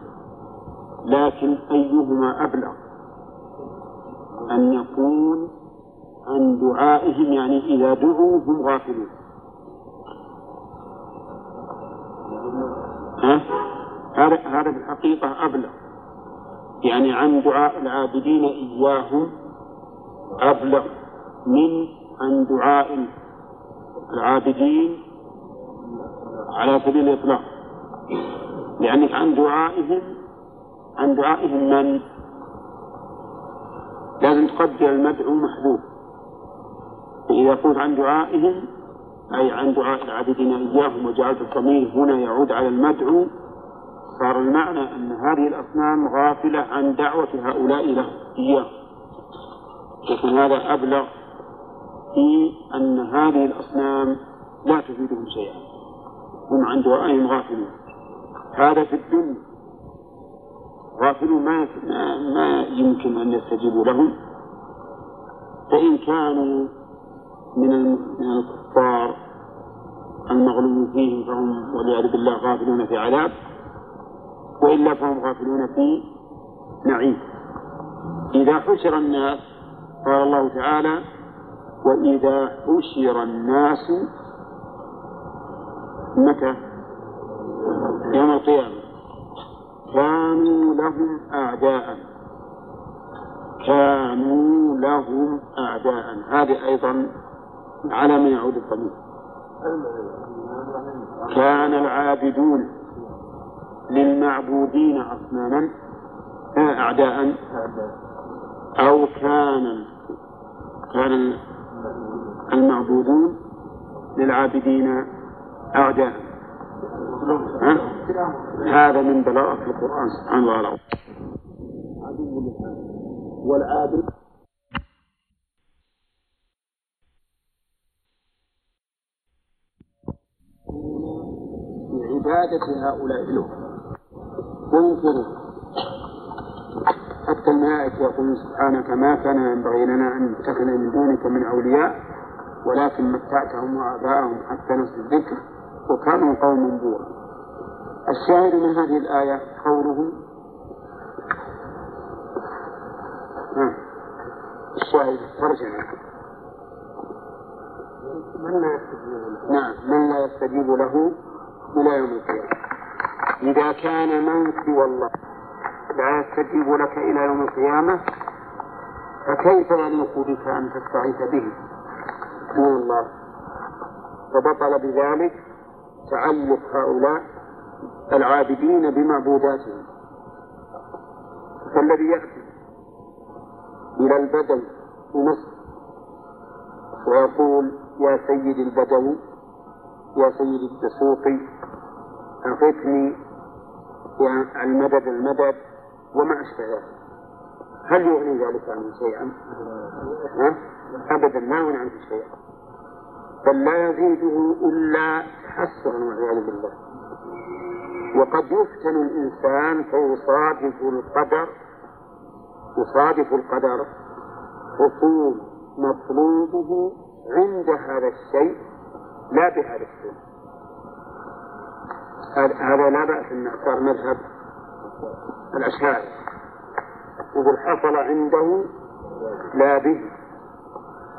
لكن أيهما أبلغ أن يكون عن دعائهم؟ يعني إذا دعوا هم غافلون. ها؟ هذا هذا بالحقيقة أبلغ. يعني عن دعاء العابدين إياهم أبلغ من عن دعاء العابدين على سبيل الإطلاق. لأنك عن دعائهم عن دعائهم من؟ لازم تقدر المدعو محذوف فإذا قلت عن دعائهم أي عن دعاء العابدين إياهم وجعلت الضمير هنا يعود على المدعو صار المعنى أن هذه الأصنام غافلة عن دعوة هؤلاء له إياه يكون هذا أبلغ في أن هذه الأصنام لا تفيدهم شيئا. هم عن دعائهم غافلون. هذا في الدنيا. غافلون ما ما يمكن أن يستجيبوا لهم. فإن كانوا من من الكفار المغلوب فيهم فهم والعياذ بالله غافلون في عذاب وإلا فهم غافلون في نعيم. إذا حشر الناس قال الله تعالى وإذا حشر الناس متى؟ يوم القيامة. كانوا لهم أعداء. كانوا لهم أعداء. هذه أيضا على من يعود الضمير. كان العابدون للمعبودين أصناما أعداء أو كان كان المعبودون للعابدين أعداء. هذا من بلاغة القرآن سبحانه وتعالى. والعابد بعبادة هؤلاء له وانظروا حتى الملائكة يقولون سبحانك ما كان ينبغي لنا أن نتخذ من دونك من أولياء ولكن متعتهم وآباءهم حتى نسوا الذكر وكانوا قوما بورا الشاهد من هذه الآية قوله الشاهد ترجمة. من لا يستجيب له؟ نعم من لا يستجيب له إلى يوم القيامة. إذا كان من سوى الله لا يستجيب لك إلى يوم القيامة فكيف يليق بك أن تستغيث به؟ دون الله. فبطل بذلك تعلق هؤلاء العابدين بمعبوداتهم. فالذي يأتي إلى البدو في مصر ويقول يا سيد البدوي يا سيد الدسوقي أغثني يا المدد وما أشبه ذلك هل يغني ذلك عنه شيئا؟ أبدا لا يغني عنه شيئا. بل لا يزيده إلا تحسرا والعياذ بالله. وقد يفتن الإنسان فيصادف القدر يصادف القدر حصول مطلوبه عند هذا الشيء لا بهذا الشيء. هذا لا بأس أن صار مذهب الأشاعرة يقول حصل عنده لا به.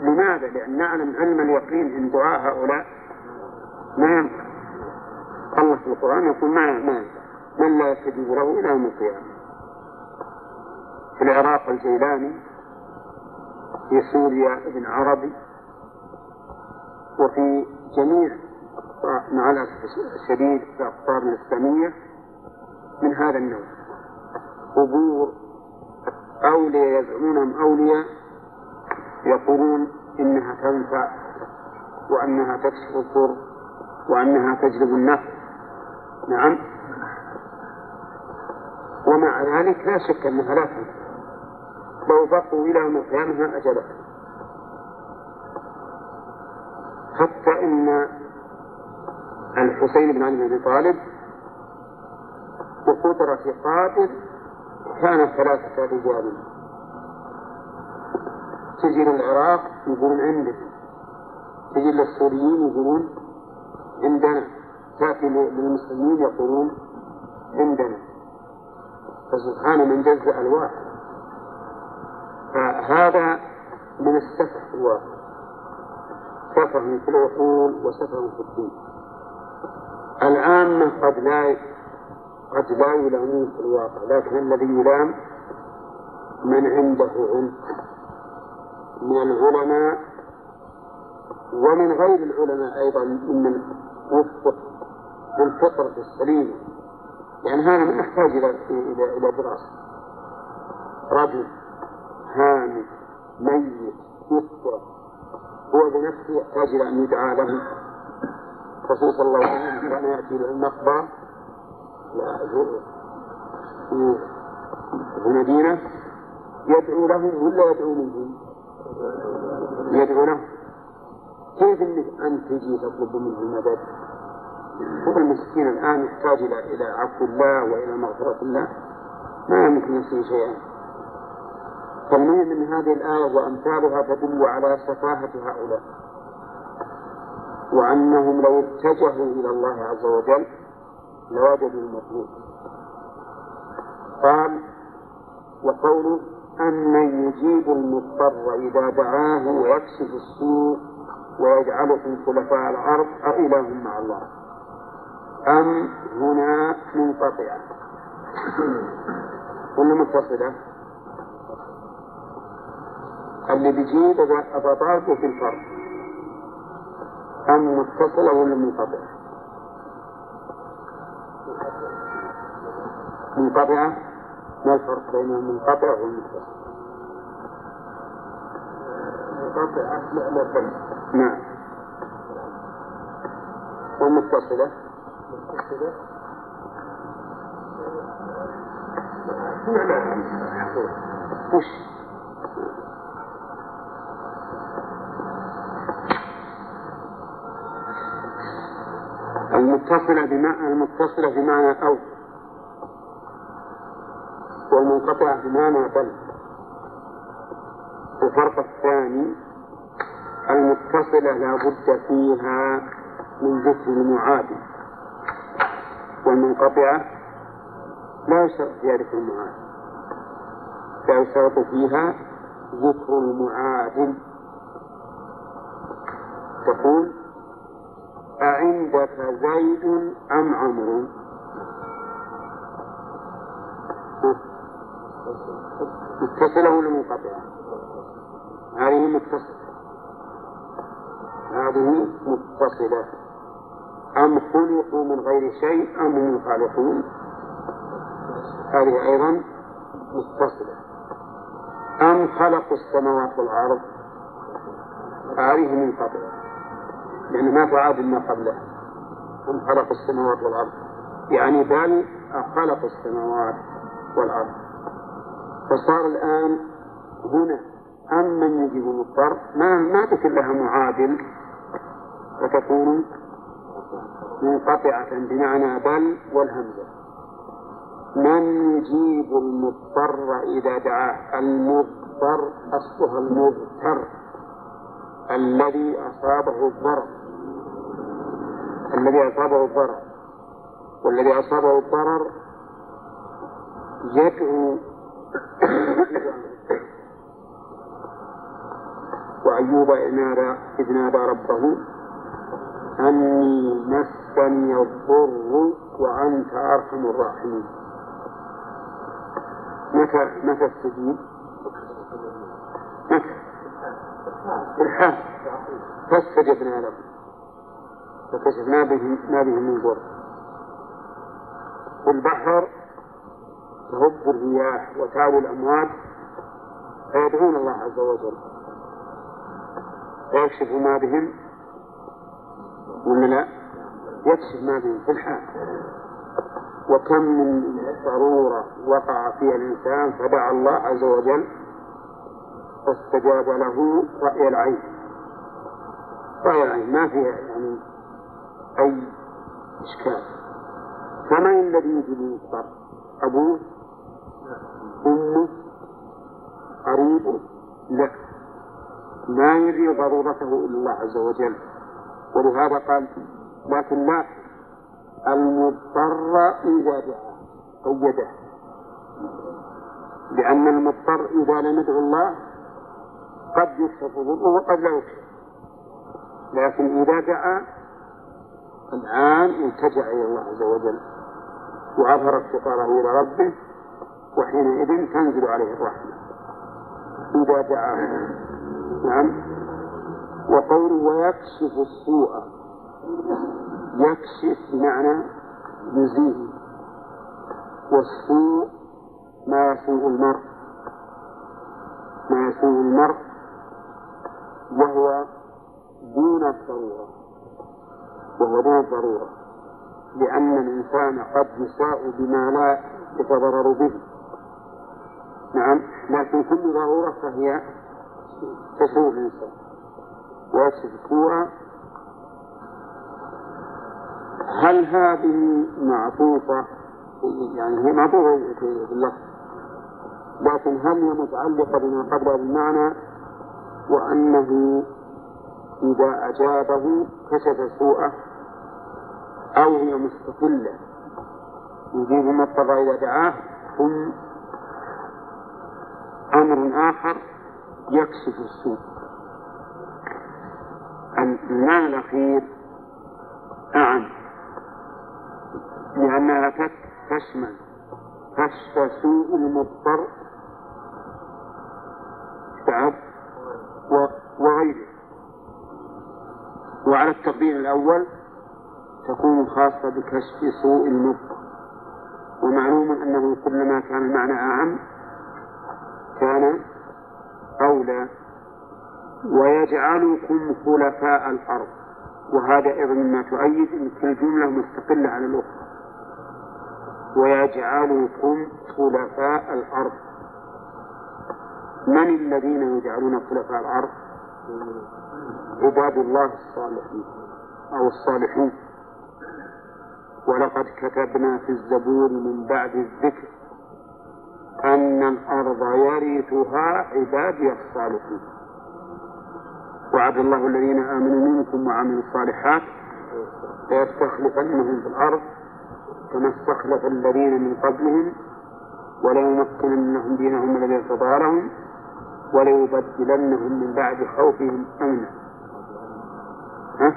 لماذا؟ لأن نعلم علم اليقين إن دعاء هؤلاء ما ينفع. الله في القرآن يقول ما ما من لا يستجيب له إلى يوم القيامة. في العراق الجيلاني في سوريا ابن عربي وفي جميع مع الأسف الشديد في الأقطار الإسلامية من هذا النوع. قبور أولياء يزعمونهم أولياء يقولون إنها تنفع وأنها تكشف الضر وأنها تجلب النفع. نعم. ومع ذلك لا شك أنها لا تنفع. لو بقوا إلى يوم القيامة ما أجلت حتى إن الحسين بن علي بن أبي طالب بقدرة قادر كان ثلاثة رجال. تجي للعراق يقولون عندك تجي للسوريين يقولون عندنا تأتي للمسلمين يقولون عندنا. فسبحان من جزء الواحد. فهذا من السفه في الواقع سفه في العقول وسفه في الدين. العامة قد لا قد لا يلامون في الواقع لكن الذي يلام من عنده علم من العلماء ومن غير العلماء أيضا ممن وفق بالفطرة السليمة يعني هذا ما يحتاج إلى إلى إلى دراسة. رجل هامد ميت يسكر هو بنفسه يحتاج إلى أن يدعى له. الرسول صلى الله عليه وسلم كان يأتي له المقبرة في المدينة يدعو لهم ولا يدعو منهم؟ يدعو لهم كيف إنك أنت تجي تطلب منه المدد؟ هو المسكين الآن يحتاج إلى إلى عفو الله وإلى مغفرة الله ما يملك نفسه شيئا فالمهم من هذه الآية وأمثالها تدل على سفاهة هؤلاء وأنهم لو اتجهوا إلى الله عز وجل لوجدوا المطلوب. قال وقوله أمن يجيب المضطر إذا دعاه ويكشف السوء ويجعلكم خلفاء الأرض أإله مع الله. أم هنا منقطعة ولا <clears throat> متصلة؟ اللي بيجيب أبطاله في الفرق أم متصلة ولا منقطعة؟ منقطعة ما الفرق بين المنقطع والمتصل؟ منقطعة لا لا نعم والمتصلة متصلة وش؟ المتصلة بمعنى المتصلة بمعنى أو والمنقطعة بمعنى بل الفرق الثاني المتصلة لا بد فيها من ذكر المعادل. والمنقطعة لا يشترط فيها ذكر المعادل. لا يشترط فيها ذكر المعادل. تقول أعندك زيد أم عمرو؟ متصلة ولا منقطعة؟ هذه متصلة. هذه متصلة. أم خلقوا من غير شيء أم هم الخالقون؟ هذه أيضا متصلة. أم خلقوا السماوات والأرض؟ هذه منقطعة. يعني ما تعاد ما قبلها أم خلقوا السماوات والأرض. يعني بل خلقوا السماوات والأرض. فصار الآن هنا. أم من يجيب المضطر ما ما تكون لها معادل. فتكون منقطعة بمعنى بل والهمزة. من يجيب المضطر إذا دعاه؟ المضطر أصلها المضطر الذي أصابه الضرر. الذي أصابه الضرر والذي أصابه الضرر يدعو <coughs> وأيوب إذ نادى ربه أني مسني الضر وأنت أرحم الراحمين متى متى استجيب؟ متى؟ الحال فاستجبنا له فكشفنا به ما به من ضر في البحر تهب الرياح وتعوي الأمواج فيدعون الله عز وجل. فيكشف ما بهم ولا لا؟ يكشف ما بهم في الحال. وكم من ضرورة وقع فيها الإنسان فدعا الله عز وجل فاستجاب له رأي العين. رأي العين ما فيها يعني أي إشكال فمن الذي يجب المضطر؟ أبوه؟ أمه؟ قريبه؟ لا ما يدري ضرورته إلا الله عز وجل ولهذا قال لكن لا المضطر إذا دعا قيده لأن المضطر إذا لم يدعو الله قد يكشف وقد لا يكشف لكن إذا دعا الآن التجأ إلى الله عز وجل. وأظهر افتقاره إلى ربه وحينئذ تنزل عليه الرحمة. إذا دعا نعم. وقوله ويكشف السوء. يكشف بمعنى يزيل. والسوء ما يسوء المرء. ما يسوء المرء وهو دون الضرورة. وهو دون الضرورة لأن الإنسان قد يساء بما لا يتضرر به. نعم لكن كل ضرورة فهي تسوء الإنسان. ويكشف السوء هل هذه معطوفة؟ يعني هي معطوفة في اللفظ لكن هل هي متعلقة بما قبلها بالمعنى؟ وأنه إذا أجابه كشف سوءه أو هي مستقلة. يجيب المضطر إذا دعاه ثم أمر آخر يكشف السوء. المعنى الأخير أعم. لأنها تشمل كشف سوء المضطر تعب وغيره. وعلى التقدير الأول تكون خاصة بكشف سوء المضطر ومعلوم أنه كلما كان المعنى أعم كان أولى. ويجعلكم خلفاء الأرض. وهذا أيضا مما تؤيد أن كل جملة مستقلة على الأخرى. ويجعلكم خلفاء الأرض. من الذين يجعلون خلفاء الأرض؟ عباد الله الصالحين أو الصالحون. ولقد كتبنا في الزبور من بعد الذكر أن الأرض يرثها عبادي الصالحون وعد الله الذين آمنوا منكم وعملوا الصالحات ليستخلفنهم في الأرض كما استخلف الذين من قبلهم وليمكنن لهم دينهم الذي ارتضى لهم وليبدلنهم من بعد خوفهم أمنا؟ ها؟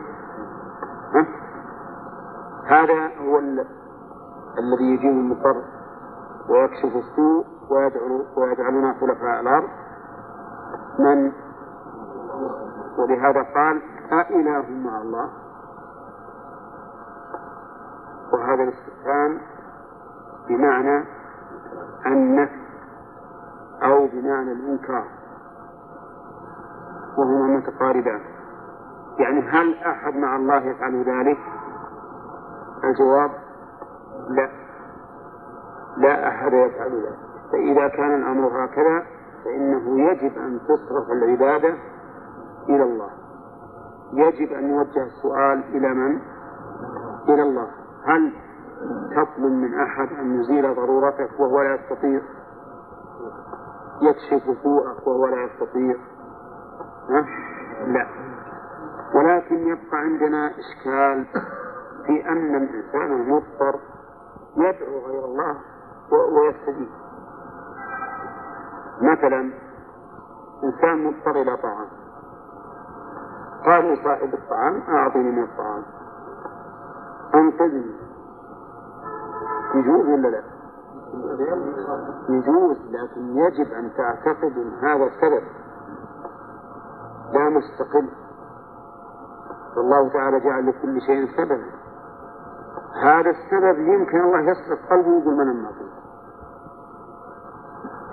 هذا هو الذي يجيب المضطر ويكشف السوء ويجعل ويجعلنا خلفاء الأرض. من؟ ولهذا قال أإله مع الله. وهذا الاستفهام بمعنى النفي أو بمعنى الإنكار. وهما متقاربان. يعني هل أحد مع الله يفعل ذلك؟ الجواب لا. لا أحد يفعل ذلك. فإذا كان الأمر هكذا فإنه يجب أن تصرف العبادة إلى الله. يجب أن يوجه السؤال إلى من؟ إلى الله. هل تطلب من أحد أن يزيل ضرورتك وهو لا يستطيع؟ يكشف سوءك وهو لا يستطيع. ها؟ لا. ولكن يبقى عندنا إشكال في أن الإنسان المضطر يدعو غير الله ويستجيب. مثلا إنسان مضطر إلى طعام. قال لصاحب الطعام أعطني من الطعام. أنقذني. يجوز ولا لا؟ يجوز لكن يجب أن تعتقد أن هذا السبب لا مستقل. والله تعالى جعل لكل شيء سببا. هذا السبب يمكن الله يصرف قلبه ويقول من الناطق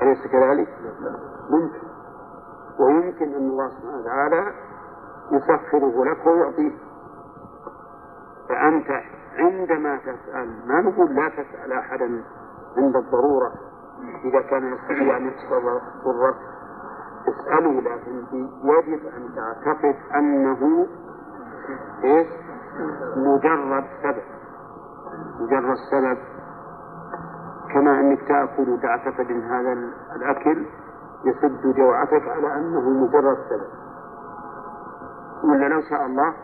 أليس كذلك؟ ممكن. ويمكن أن الله سبحانه وتعالى يسخره لك ويعطيك. فأنت عندما تسأل ما نقول لا تسأل أحدا عند الضرورة؟ إذا كان يستطيع أن يكشف ضرك اسأله لكن يجب أن تعتقد أنه إيه؟ مجرد سبب. مجرد سبب كما أنك تأكل أن هذا الأكل يسد جوعتك على أنه مجرد سبب ولا لو شاء الله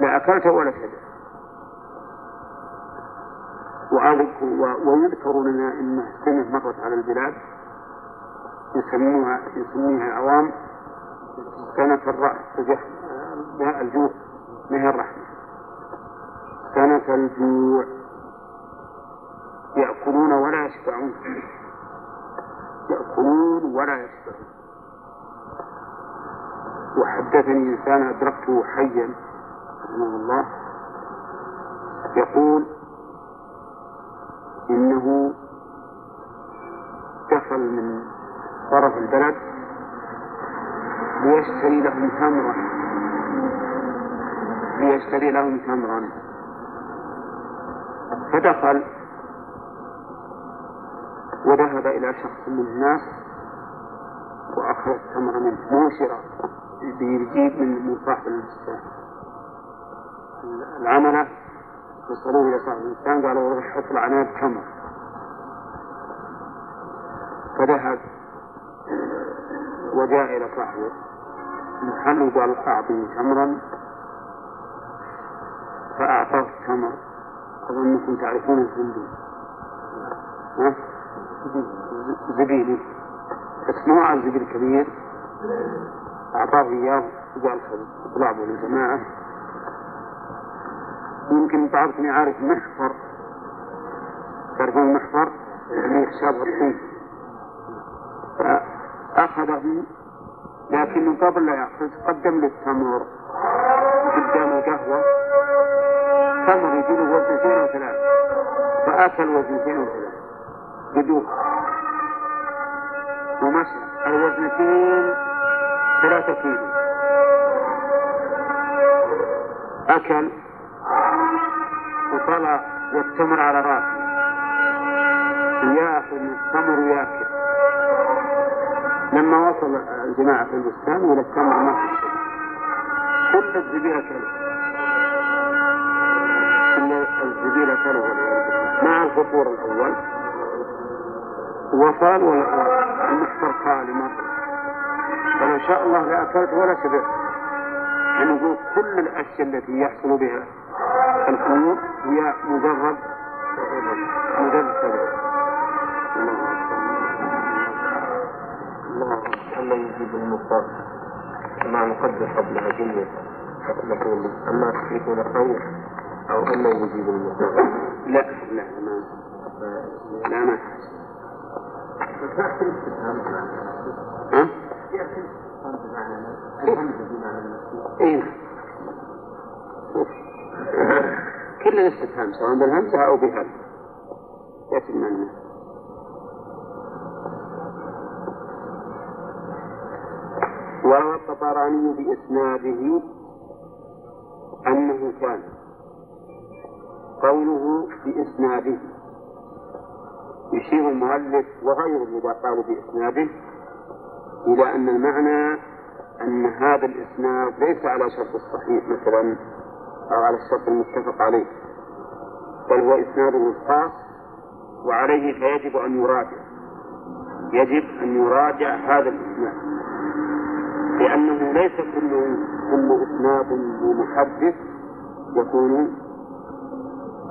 لا أكلت ولا شبع ويذكر لنا أن سنة مرت على البلاد يسموها يسميها العوام سنة الرأس الجوع ما هي الرحمة سنة الجوع. يأكلون ولا يشبعون. يأكلون ولا يشبعون. وحدثني إنسان أدركته حيا رحمه الله يقول إنه دخل من طرف البلد ليشتري لهم تمرا. ليشتري لهم تمرا. فدخل وذهب إلى شخص من الناس وأخذ التمر منه. مو شراء بيجيب من صاحب البستان العملة وصلوه إلى صاحب البستان قالوا روح حط العناب تمر فذهب وجاء إلى صاحب المحل وقال أعطني تمرا فأعطاه التمر أظنكم تعرفون الزنبيل ها؟ زبيلي بس مو على الزبيل الكبير؟ أعطاه إياه وقال اطلع للجماعة. يمكن بعضكم يعرف محفر. تعرفون المحفر اللي يشابه الطين فأخذه لكنه قبل لا يأخذ قدم له التمر قدام القهوة. تمر يجي له وثلاث فأكل وزنتين وثلاث بدوخ ومشى الوزنتين ثلاثة كيلو. أكل وطلع والتمر على رأسه. وياخذ من التمر ويأكل. لما وصل الجماعة في البستان ولا التمر ما في شيء كل الزبير أكله. الزبير أكله مع الفطور الأول. وصل والمحفر خالي مرة فلو شاء الله لأكلت ولا شبعت يعني نقول كل الأشياء التي يحصل بها الأمور هي مجرد مجرد سبب. الله أما يجيب المضطر كما نقدر قبلها جملة أما يكون خير أو أما يجيب المضطر لا لا ما لا ما؟ إيه. كل الاستفهام سواء بالهمزة أو بهل يأتي المعنى وروى الطبراني بإسناده أنه كان قوله بإسناده. يشير المؤلف وغيره إذا قالوا بإسناده إلى أن المعنى أن هذا الإسناد ليس على شرط الصحيح مثلا أو على الشرط المتفق عليه بل هو إسناده الخاص وعليه فيجب أن يراجع. يجب أن يراجع هذا الإسناد لأنه ليس كل كل إسناد لمحدث يكون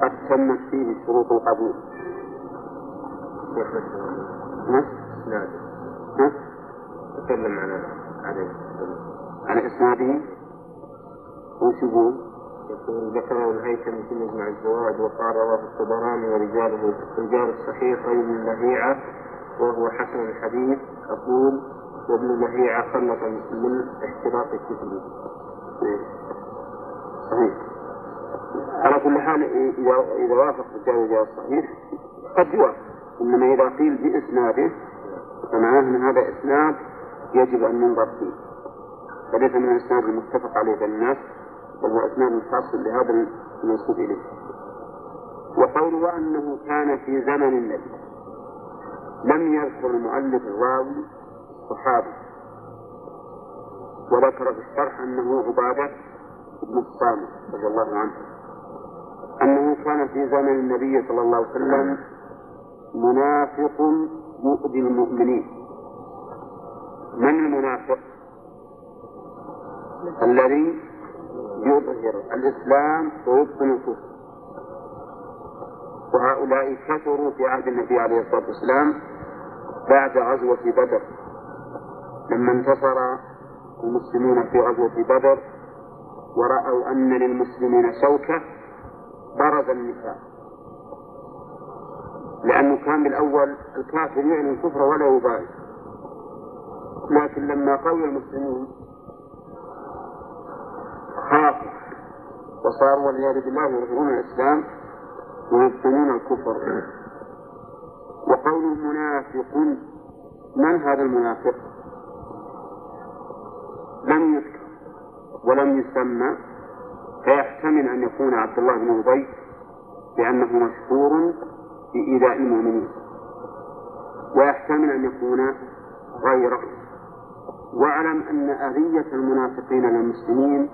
قد تمت فيه شروط القبول. ها؟ تكلم عن عليه عن إسناده وش يقول؟ يقول ذكره الهيثم في مجمع الزواج وقال رواه الطبراني ورجاله رجال الصحيح غير من لهيعة وهو حسن الحديث أقول وابن لهيعة خلط من احتراق الكتب صحيح على كل حال إذا وافق رجال رجال الصحيح قد يوافق إنما إذا قيل بإسناده فمعناه أن هذا إسناد يجب أن ينظر فيه. فليس من الإسناد المتفق عليه بين الناس بل هو إسناد خاص بهذا المنسوب إليه. وقوله أنه كان في زمن النبي. لم يذكر المؤلف الراوي الصحابي وذكر في الشرح أنه عبادة بن الصامت رضي الله عنه. أنه كان في زمن النبي صلى الله عليه وسلم منافق يؤذي المؤمنين. من المنافق؟ الذي يظهر الإسلام ويبطن الكفر وهؤلاء كثروا في عهد النبي عليه الصلاة والسلام بعد غزوة بدر. لما انتصر المسلمون في غزوة بدر ورأوا أن للمسلمين شوكة برز النفاق لأنه كان بالأول الكافر يعلن الكفر ولا يبالي. لكن لما قوي المسلمون خافوا وصاروا والعياذ بالله يظهرون الإسلام ويبطنون الكفر. وقوله منافق. من هذا المنافق؟ لم يذكر ولم يسمى. فيحتمل أن يكون عبد الله بن أبي لأنه مشهور بإيذاء المؤمنين. ويحتمل أن يكون غيره. واعلم أن أذية المنافقين للمسلمين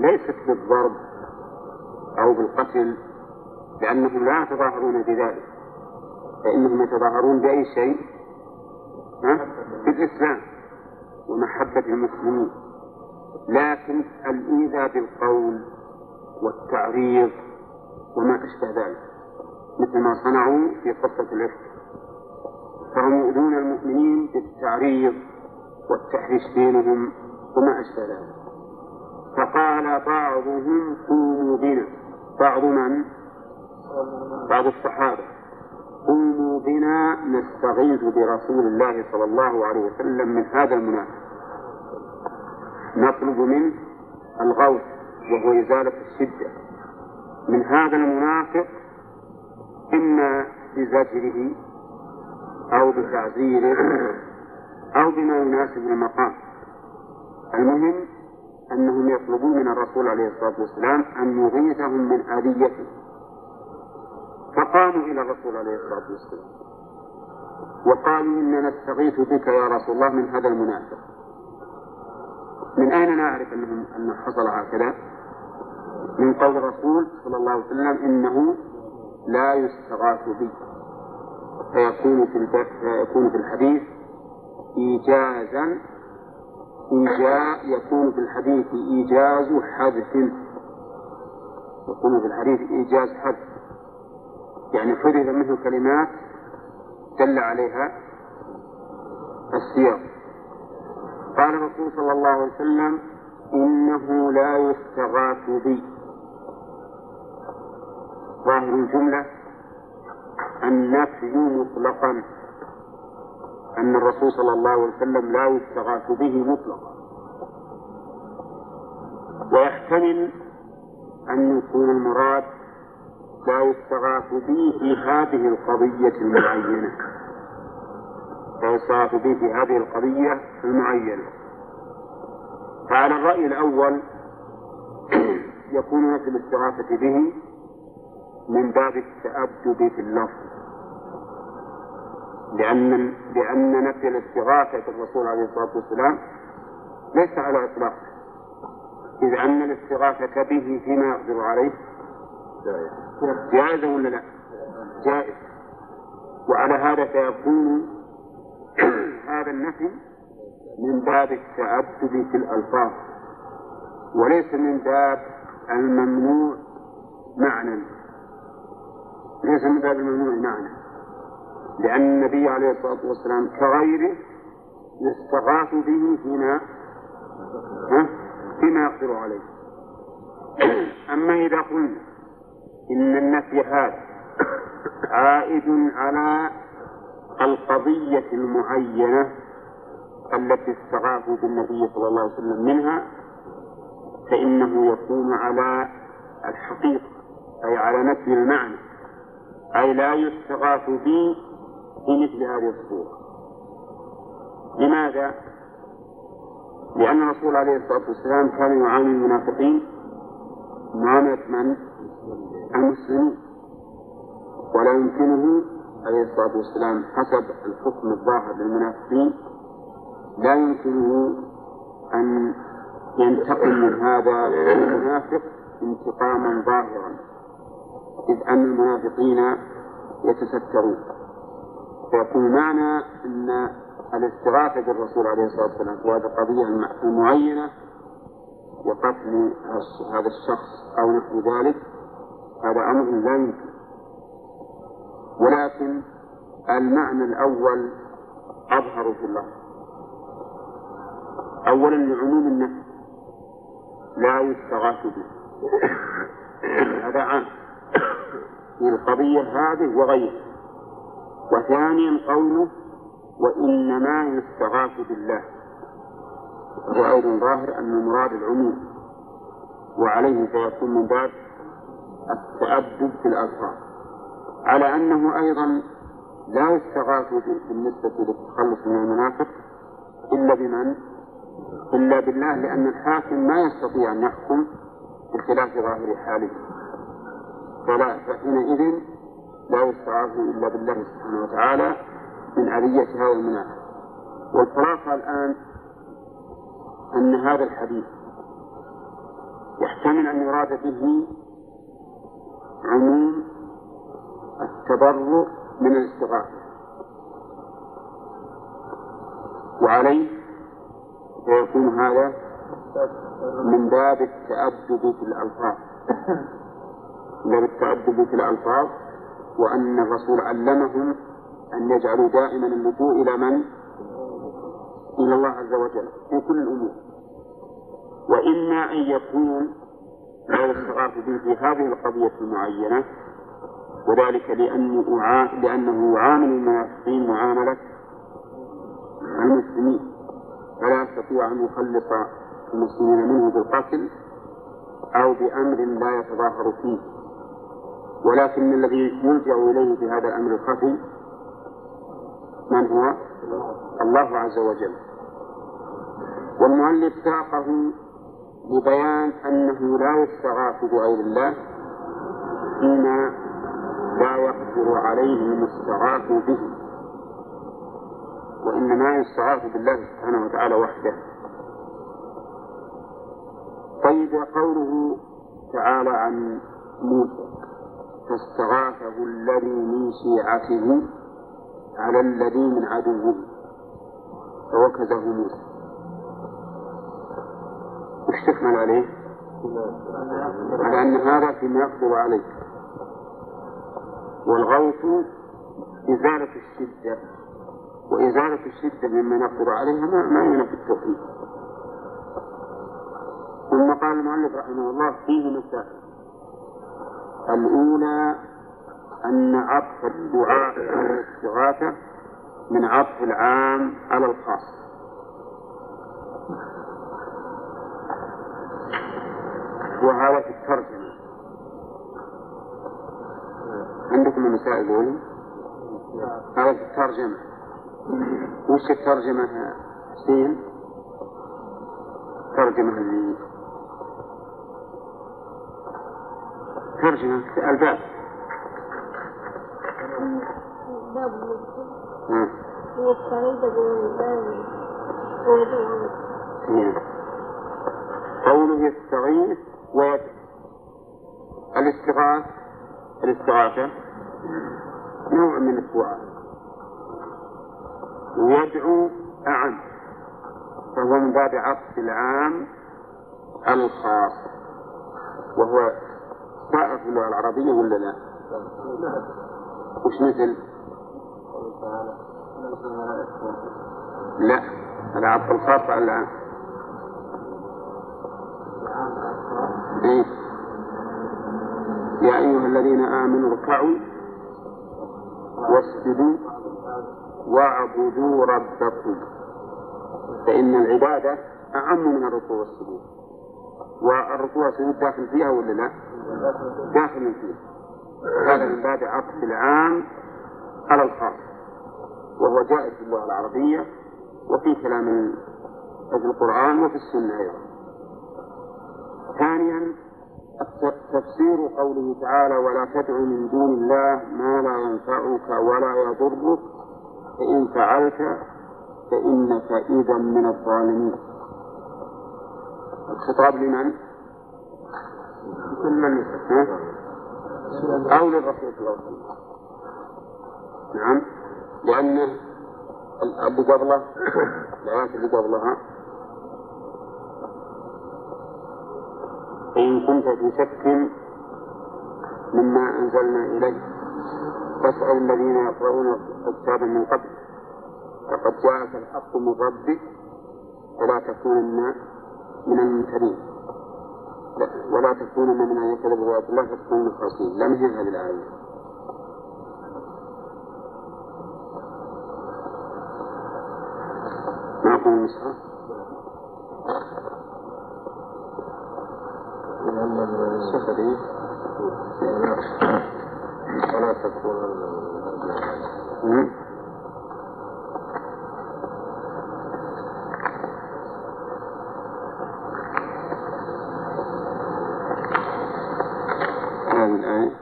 ليست بالضرب أو بالقتل لأنهم لا يتظاهرون بذلك. فإنهم يتظاهرون بأي شيء؟ بالإسلام ومحبة المسلمين. لكن الإيذاء بالقول والتعريض وما أشبه ذلك مثل ما صنعوا في قصة الإفك فهم يؤذون المؤمنين بالتعريض والتحريش بينهم وما أشبه ذلك. فقال بعضهم قوموا بنا. بعض من؟ بعض الصحابة. قوموا بنا نستغيث برسول الله صلى الله عليه وسلم من هذا المنافق. نطلب منه الغوث. وهو إزالة الشدة. من هذا المنافق إما بزجره أو بتعزيره <clears throat> أو بما يناسب المقام. المهم أنهم يطلبون من الرسول عليه الصلاة والسلام أن يغيثهم من آذيته فقاموا إلى الرسول عليه الصلاة والسلام. وقالوا إننا نستغيث بك يا رسول الله من هذا المنافق. من أين نعرف أنهم أنه حصل هكذا؟ من قول الرسول صلى الله عليه وسلم إنه لا يستغاث بي. فيكون في فيكون في الحديث إيجازا إيجاز يكون في الحديث إيجاز حذف. يكون في الحديث إيجاز حذف. يعني حذف منه كلمات دل عليها السياق. قال الرسول صلى الله عليه وسلم إنه لا يستغاث بي. ظاهر الجملة النفي مطلقا. أن الرسول صلى الله عليه وسلم لا يستغاث به مطلقا. ويحتمل أن يكون المراد لا يستغاث به في هذه القضية المعينة. لا يستغاث به في هذه القضية المعينة. فعلى الرأي الأول <clears throat> يكون نفي الاستغاثة به من باب التأدب في اللفظ. لأن لأن نفي الاستغاثة بالرسول عليه الصلاة والسلام ليس على إطلاقه إذ أن الاستغاثة به فيما يقدر عليه جائز ولا لا؟ جائز. وعلى هذا فيكون <clears throat> هذا النفي من باب التأدب في الألفاظ وليس من باب الممنوع معنى. ليس من باب الممنوع معنى. لأن النبي عليه الصلاة والسلام كغيره يستغاث به فيما فيما يقدر عليه. أما إذا قلنا إن النفي هذا عائد على القضية المعينة التي استغاثوا بالنبي صلى الله عليه وسلم منها فإنه يكون على الحقيقة أي على نفي المعنى أي لا يستغاث به في مثل هذه الصورة لماذا؟ لأن الرسول عليه الصلاة والسلام كان يعامل المنافقين معاملة من؟ المسلمين ولا يمكنه عليه الصلاة والسلام حسب الحكم الظاهر للمنافقين لا يمكنه أن ينتقم من هذا المنافق انتقاما ظاهرا إذ أن المنافقين يتسترون. فيكون معنى أن الاستغاثة بالرسول عليه الصلاة والسلام في هذه القضية المعينة وقتل هذا الشخص أو نحو ذلك هذا أمر لا يمكن. ولكن المعنى الأول أظهر في الله. أولا لعموم النفس. لا يستغاث به <coughs> هذا عام. في القضية هذه وغيرها وثانيا قوله وإنما يستغاث بالله. وهو أيضا ظاهر أن المراد العموم. وعليه فيكون من باب التأدب في الألفاظ على أنه أيضا لا يستغاث بالنسبة للتخلص من المنافق إلا بمن؟ إلا بالله لأن الحاكم ما يستطيع أن يحكم بخلاف ظاهر حاله. فلا فحينئذ لا يستعاذ إلا بالله سبحانه وتعالى من هذا المنافق والخلاصة الآن أن هذا الحديث يحتمل أن يراد به عموم التبرؤ من الاستغاثة. وعليه فيكون هذا من باب التأدب في الألفاظ. من باب التأدب في الألفاظ وأن الرسول علمهم أن يجعلوا دائما اللجوء إلى من؟ إلى الله عز وجل في كل الأمور. وإما أن يكون لا يستغاث به في هذه القضية المعينة وذلك لأنه لأنه يعامل المنافقين معاملة المسلمين. فلا يستطيع أن يخلص المسلمين منه بالقتل أو بأمر لا يتظاهر فيه. ولكن الذي يلجأ إليه في هذا الأمر الخفي من هو؟ الله عز وجل. والمؤلف ساقه لبيان أنه لا يستغاث بغير الله فيما لا يقدر عليه المستغاث به. وإنما يستغاث بالله سبحانه وتعالى وحده. طيب قوله تعالى عن موسى فاستغاثه الذي من شيعته على الذي من عدوه فوكزه موسى. وش تحمل عليه؟ على أن هذا فيما يقدر عليه. والغوث إزالة الشدة. وإزالة الشدة مما نقدر عليها ما, ما ينفي التوحيد. ثم قال المؤلف رحمه الله فيه مسائل. الأولى أن عطف الدعاء على الاستغاثة من عطف العام على الخاص. وهذا في الترجمة. عندكم هذا في الترجمة. وش الترجمة حسين؟ ترجمة اللي ترجمة الباب. باب نعم. ويدعو نعم. قوله يستغيث ويدعو الاستغاثة. الاستغاثة نوع من الدعاء ويدعو أعم فهو من باب عطف العام الخاص وهو سائر في اللغة العربية ولا لا؟ وش مثل؟ لا هذا عطف الخاص على العام إيه؟ يا أيها الذين آمنوا اركعوا واسجدوا واعبدوا ربكم. فإن العبادة أعم من الركوع والسجود. والركوع والسجود داخل فيها ولا لا؟ داخل فيها. هذا من باب عطف العام على الخاص. وهو جائز في اللغة العربية وفي كلام في القرآن وفي السنة أيضا. ثانيا تفسير قوله تعالى ولا تدع من دون الله ما لا ينفعك ولا يضرك فإن فعلت فإنك إذا من الظالمين. الخطاب لمن؟ لمن أو للرسول صلى الله عليه وسلم. نعم. لأن اللي قبله الآيات اللي قبلها فإن كنت في شك مما أنزلنا إليك فاسأل الذين يقرؤون الكتاب من قبل. فقد جاءك الحق من ربك فلا تكونن من الممترين لا ولا تكونن من أن يكذب بآيات الله فتكون من الخاسرين لم هي هذه الآية. معكم المصحف ولا تكون مم. هذه الآية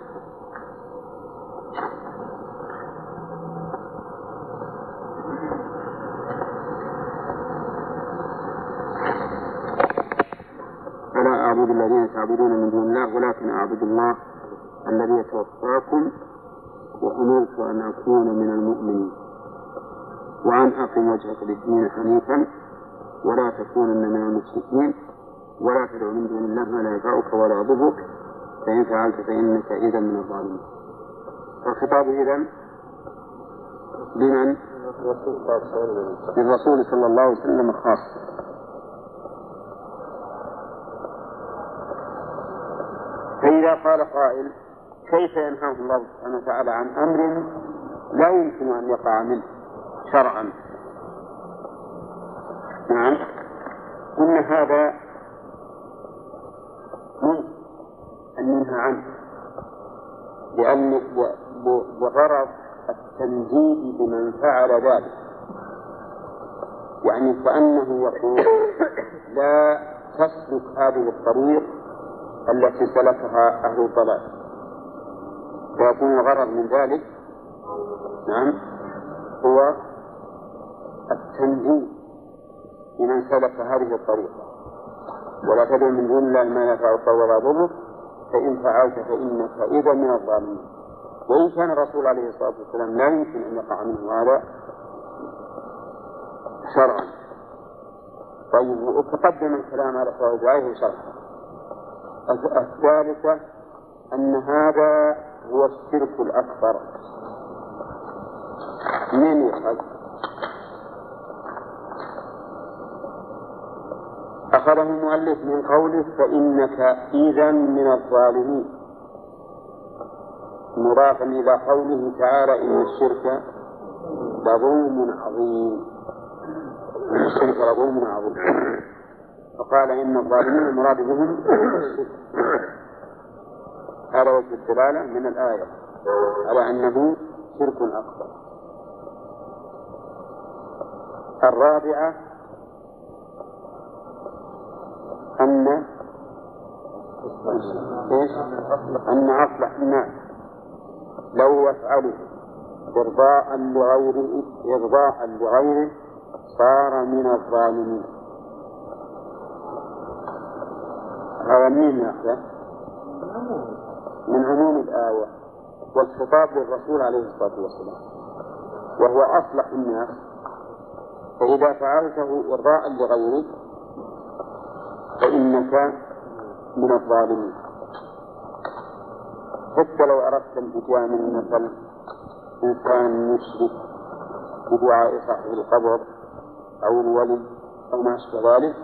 أعبد الذين تعبدون من دون الله ولكن أعبد الله الذي يتوفاكم وأمرت أن أكون من المؤمنين. وأن أقم وجهك للدين حنيفا ولا تكونن من المشركين ولا تدع من دون الله ما لا ينفعك ولا يضرك فإن فعلت فإنك إذا من الظالمين. فالخطاب إذا لمن؟ للرسول صلى الله عليه وسلم خاصة فإذا قال قائل كيف ينهاه الله سبحانه وتعالى عن أمر لا يمكن أن يقع منه شرعا؟ نعم. قلنا هذا ممكن أن ينهى عنه لأن بغرض التنجيد بمن فعل ذلك يعني كأنه يقول لا تسلك هذه الطريق التي سلكها أهل الضلال. ويكون الغرض من ذلك نعم هو التنجيد لمن سلك هذه الطريقة. ولا تدع من دون الله ما ينفعك ولا يضرك فإن فعلت فإنك إذا من الظالمين. وإن كان الرسول عليه الصلاة والسلام لا يمكن أن يقع منه هذا شرعا. طيب وتقدم الكلام على فوائد شرعا. الثالثة أن هذا هو الشرك الأكبر. من يؤخذ؟ أخذه المؤلف من قوله فإنك إذا من الظالمين. مضافا إلى قوله تعالى إن الشرك لظلم عظيم. إن الشرك لظلم عظيم. فقال إن الظالمين المراد بهم هذا وجه الدلالة من الآية على أنه شرك أكبر أن إيش؟ أن أصلح الناس لو يفعله إرضاء لغيره إرضاء لغيره صار من الظالمين هذا منين يأخذ؟ من عموم الآية والخطاب للرسول عليه الصلاة والسلام وهو أصلح الناس فإذا فعلته إرضاء لغيرك فإنك من الظالمين. حتى لو أردت الإتيان من مثل إنسان يشرك بدعاء صاحب القبر أو الولي أو ما أشبه ذلك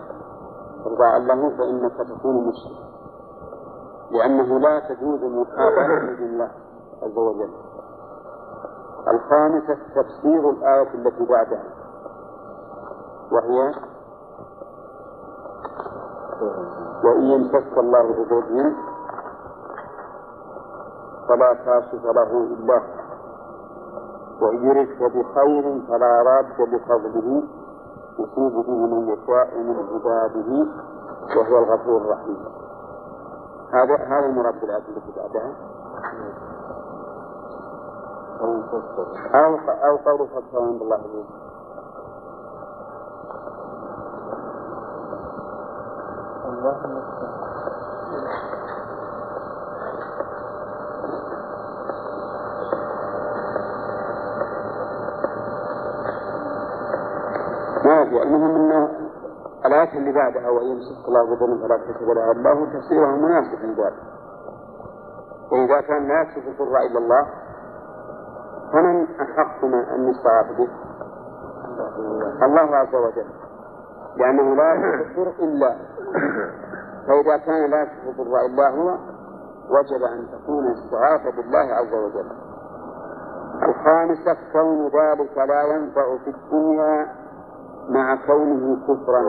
إرضاء له فإنك تكون مشرك. لأنه لا تجوز محاباة <coughs> الله عز وجل. الخامسة تفسير الآية التي بعدها. وهي؟ وإن يمسك الله بضر فلا كاشف له إلا وإن يردك بخير فلا راد لفضله يصيب به من يشاء من عباده وهو الغفور الرحيم. هذا هذا المراد بالآية التي بعدها أو أو قول فضل عند الله به ما في المهم انه الآية اللي بعدها وإن يمسك الله بضر فلا كشف لها الله تفسيرها مناسب من ذلك وإذا كان لا يكشف الضر إلا الله فمن أحق أن يستغاث به؟ الله عز وجل. لأنه لا يكشف الضر إلا فإذا كان لا يكشف الضر إلا هو وجب أن تكون الاستغاثة بالله عز وجل. الخامسة كون ذلك لا ينفع في الدنيا مع كونه كفرا.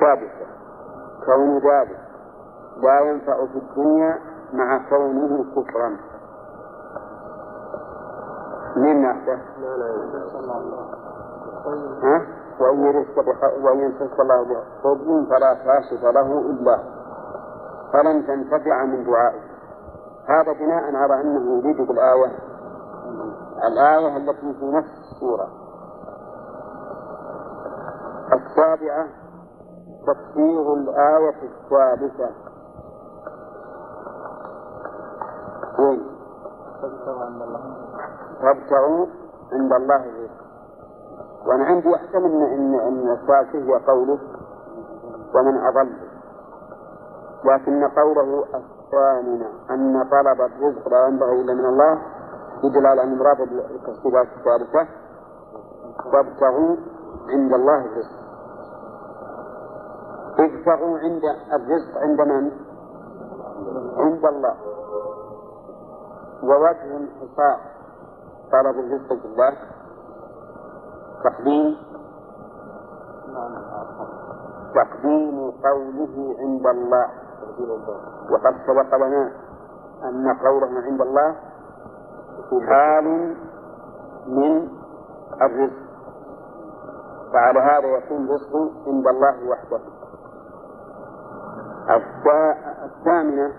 سادسة كون ذلك لا ينفع في الدنيا مع كونه كفرا. من ناحية؟ وإن يمسك الله بضر فلا كاشف له إلا فلن تنتفع من دعائه. هذا بناء على أنه يريد بالآية. الآية التي في نفس السورة. السابعة تفسير الآية الثالثة وين؟ تبتغوا عند الله. الرزق وأنا عندي أحسن إن إن إن الثالثة هي قوله ومن أضل. لكن قوله الثامنة أن طلب الرزق لا ينبغي إلا من الله يدل على أن مراد التفسيرات الثالثة وابتغوا عند الله الرزق. ابتغوا عند الرزق عند من؟ عند الله. ووجه انحصار طلب الرزق في الله. تقديم. تقديم قوله عند الله. وقد سبق لنا أن قوله عند الله حال من الرزق. فعلى هذا يكون رزق عند الله وحده. الثامنة.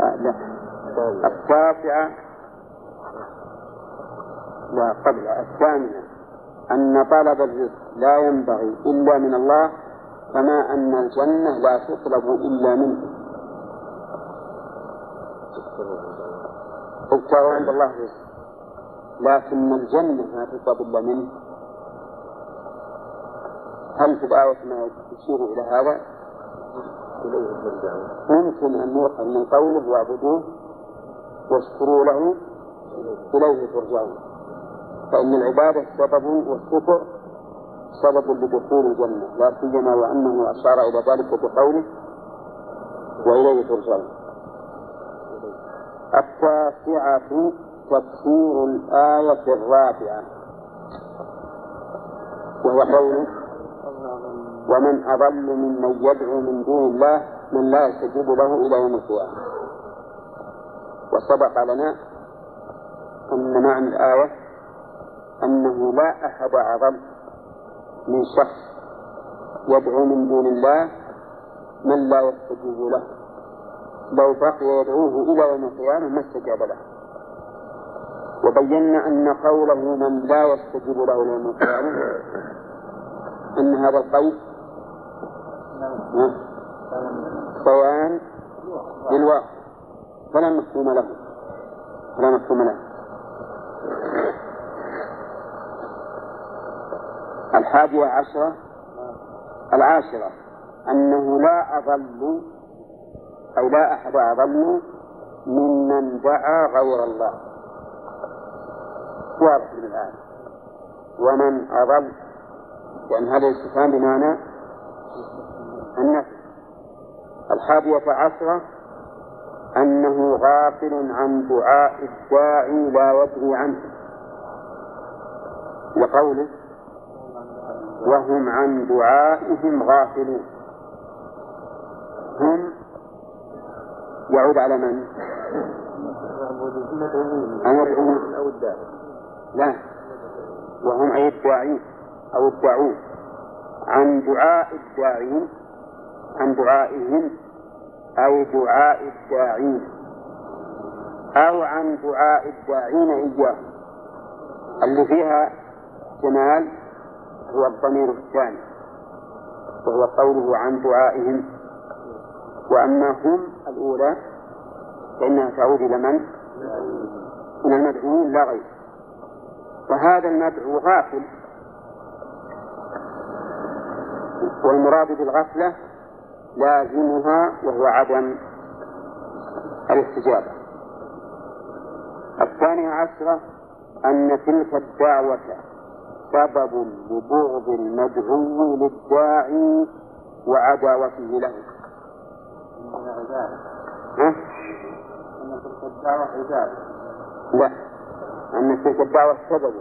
آه لا. التاسعة. لا قبل. الثامنة. أن طلب الرزق لا ينبغي إلا من الله كما أن الجنة لا تطلب إلا منه. ابتغوا عند الله رزق لكن الجنة ما تطلب إلا منه. هل في الآية ما يشير إلى هذا؟ ممكن أن يؤخذ من قوله واعبدوه واشكروا له إليه ترجعون. فإن العبادة سبب والشكر سبب لدخول الجنة لا سيما وأنه أشار إلى ذلك بقوله وإليه ترجعون. التاسعة تفسير الآية الرابعة وهو قوله ومن أضل ممن يدعو من دون الله من لا يستجيب له إلى يوم القيامة. وسبق لنا أن معنى الآية أن أنه لا أحد أعظم من شخص يدعو من دون الله من لا يستجيب له. لو بقي يدعوه إلى يوم القيامة ما استجاب له. وبينا أن قوله من لا يستجيب له يوم القيامة أن هذا القيد بيان للواقع فلا مفهوم له. فلا مفهوم له. الحادية عشرة العاشرة. أنه لا أضل أو لا أحد أضل ممن دعا غير الله. واضح من الآن. ومن أضل لأن هذا الاستفهام بمعنى النفي الحادية عشرة أنه غافل عن دعاء الداعي لا يدري عنه. لقوله وهم عن دعائهم غافلون. هم يعود على من؟ المدعوين أو الداعي؟ لا. وهم أي الداعين أو الداعون. عن دعاء الداعين عن دعائهم أو دعاء الداعين. أو عن دعاء الداعين إياه. اللي فيها احتمال هو الضمير الثاني. وهو قوله عن دعائهم. وأما هم الأولى فإنها تعود إلى من؟ إلى المدعوين لا غير. فهذا المدعو غافل. والمراد بالغفلة لازمها وهو عدم الاستجابة. الثانية عشرة أن تلك الدعوة سبب لبغض المدعو للداعي وعداوته له. ها؟ أن تلك الدعوة عبادة لا. أن تلك الدعوة سبب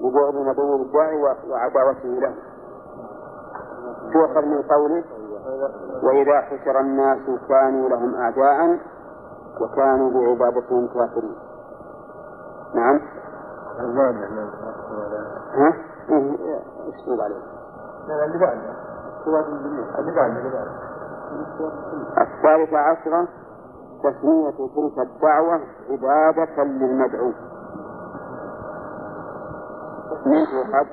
لبعد المدعو للداعي وعداوته له. تؤخذ من قوله؟ وإذا حشر الناس كانوا لهم أعداء وكانوا بعبادتهم كافرين نعم ها؟ إيش تقول عليه؟ لا اللي بعده سورة الجنين اللي بعده اللي بعده الثالثة عشرة تسمية تلك الدعوة عبادة للمدعو <laughs>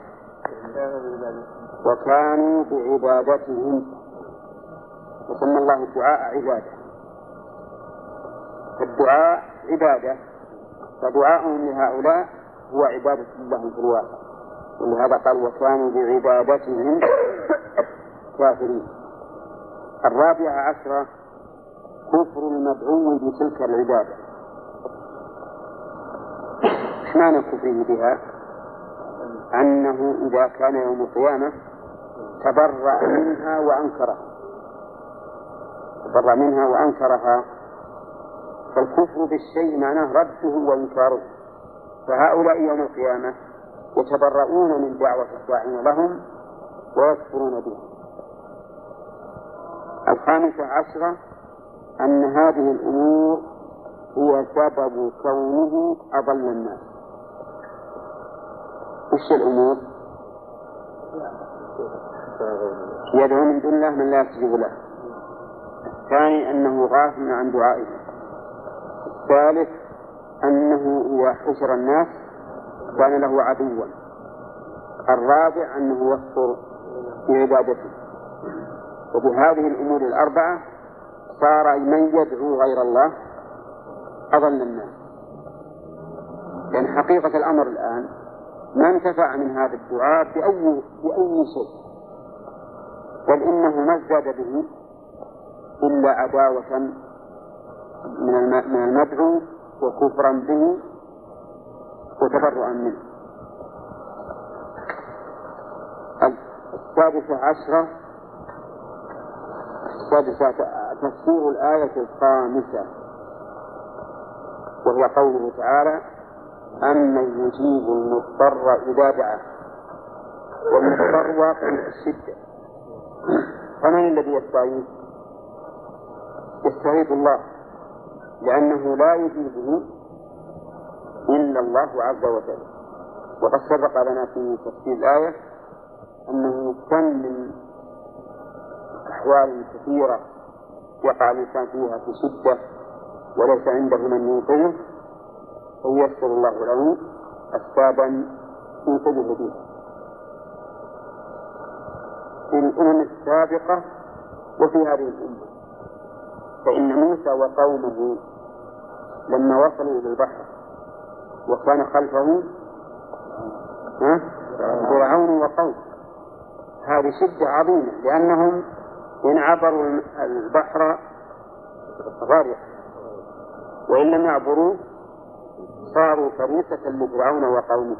وكانوا بعبادتهم وسمى الله الدعاء عبادة. فالدعاء عبادة فدعاؤهم لهؤلاء هو عبادة لهم في الواقع. ولهذا قال وكانوا بعبادتهم كافرين. الرابعة عشرة كفر المدعو بتلك العبادة. إيش معنى كفره بها؟ أنه إذا كان يوم القيامة تبرأ منها وأنكرها. تبرأ منها وأنكرها. فالكفر بالشيء معناه رده وإنكاره. فهؤلاء يوم القيامة يتبرؤون من دعوة الداعين لهم ويكفرون بها الخامسة عشرة أن هذه الأمور هي سبب كونه أضل الناس. وش الأمور؟ يدعو من دون الله من لا يستجيب له. الثاني أنه غافل عن دعائه. الثالث أنه إذا حشر الناس كان له عدوا الرابع أنه يكفر بعبادته وبهذه الأمور الأربعة صار من يدعو غير الله أضل الناس. لأن حقيقة الأمر الآن ما انتفع من هذا الدعاء بأي بأي شيء. بل إنه ما ازداد به إلا عداوة من من المدعو وكفرا به وتبرؤا منه السادسة عشرة السادسة تفسير الآية الخامسة وهي قوله تعالى أمن يجيب المضطر إذا دعاه والمضطر واقع الشدة فمن الذي يستعيذ؟ يستعيذ الله لأنه لا يجيبه إلا الله عز وجل. وقد سبق لنا في تفسير الآية أنه كم من أحوال كثيرة يقع الإنسان فيها في شدة وليس عنده من ينقذه فييسر الله له أسبابا ينقذه بها. في الأمم السابقة وفي هذه الأمة. فإن موسى وقومه لما وصلوا إلى البحر وكان خلفه فرعون وقوم. هذه شدة عظيمة لأنهم إن عبروا البحر غرق وإن لم يعبروا صاروا فريسة لفرعون وقومه.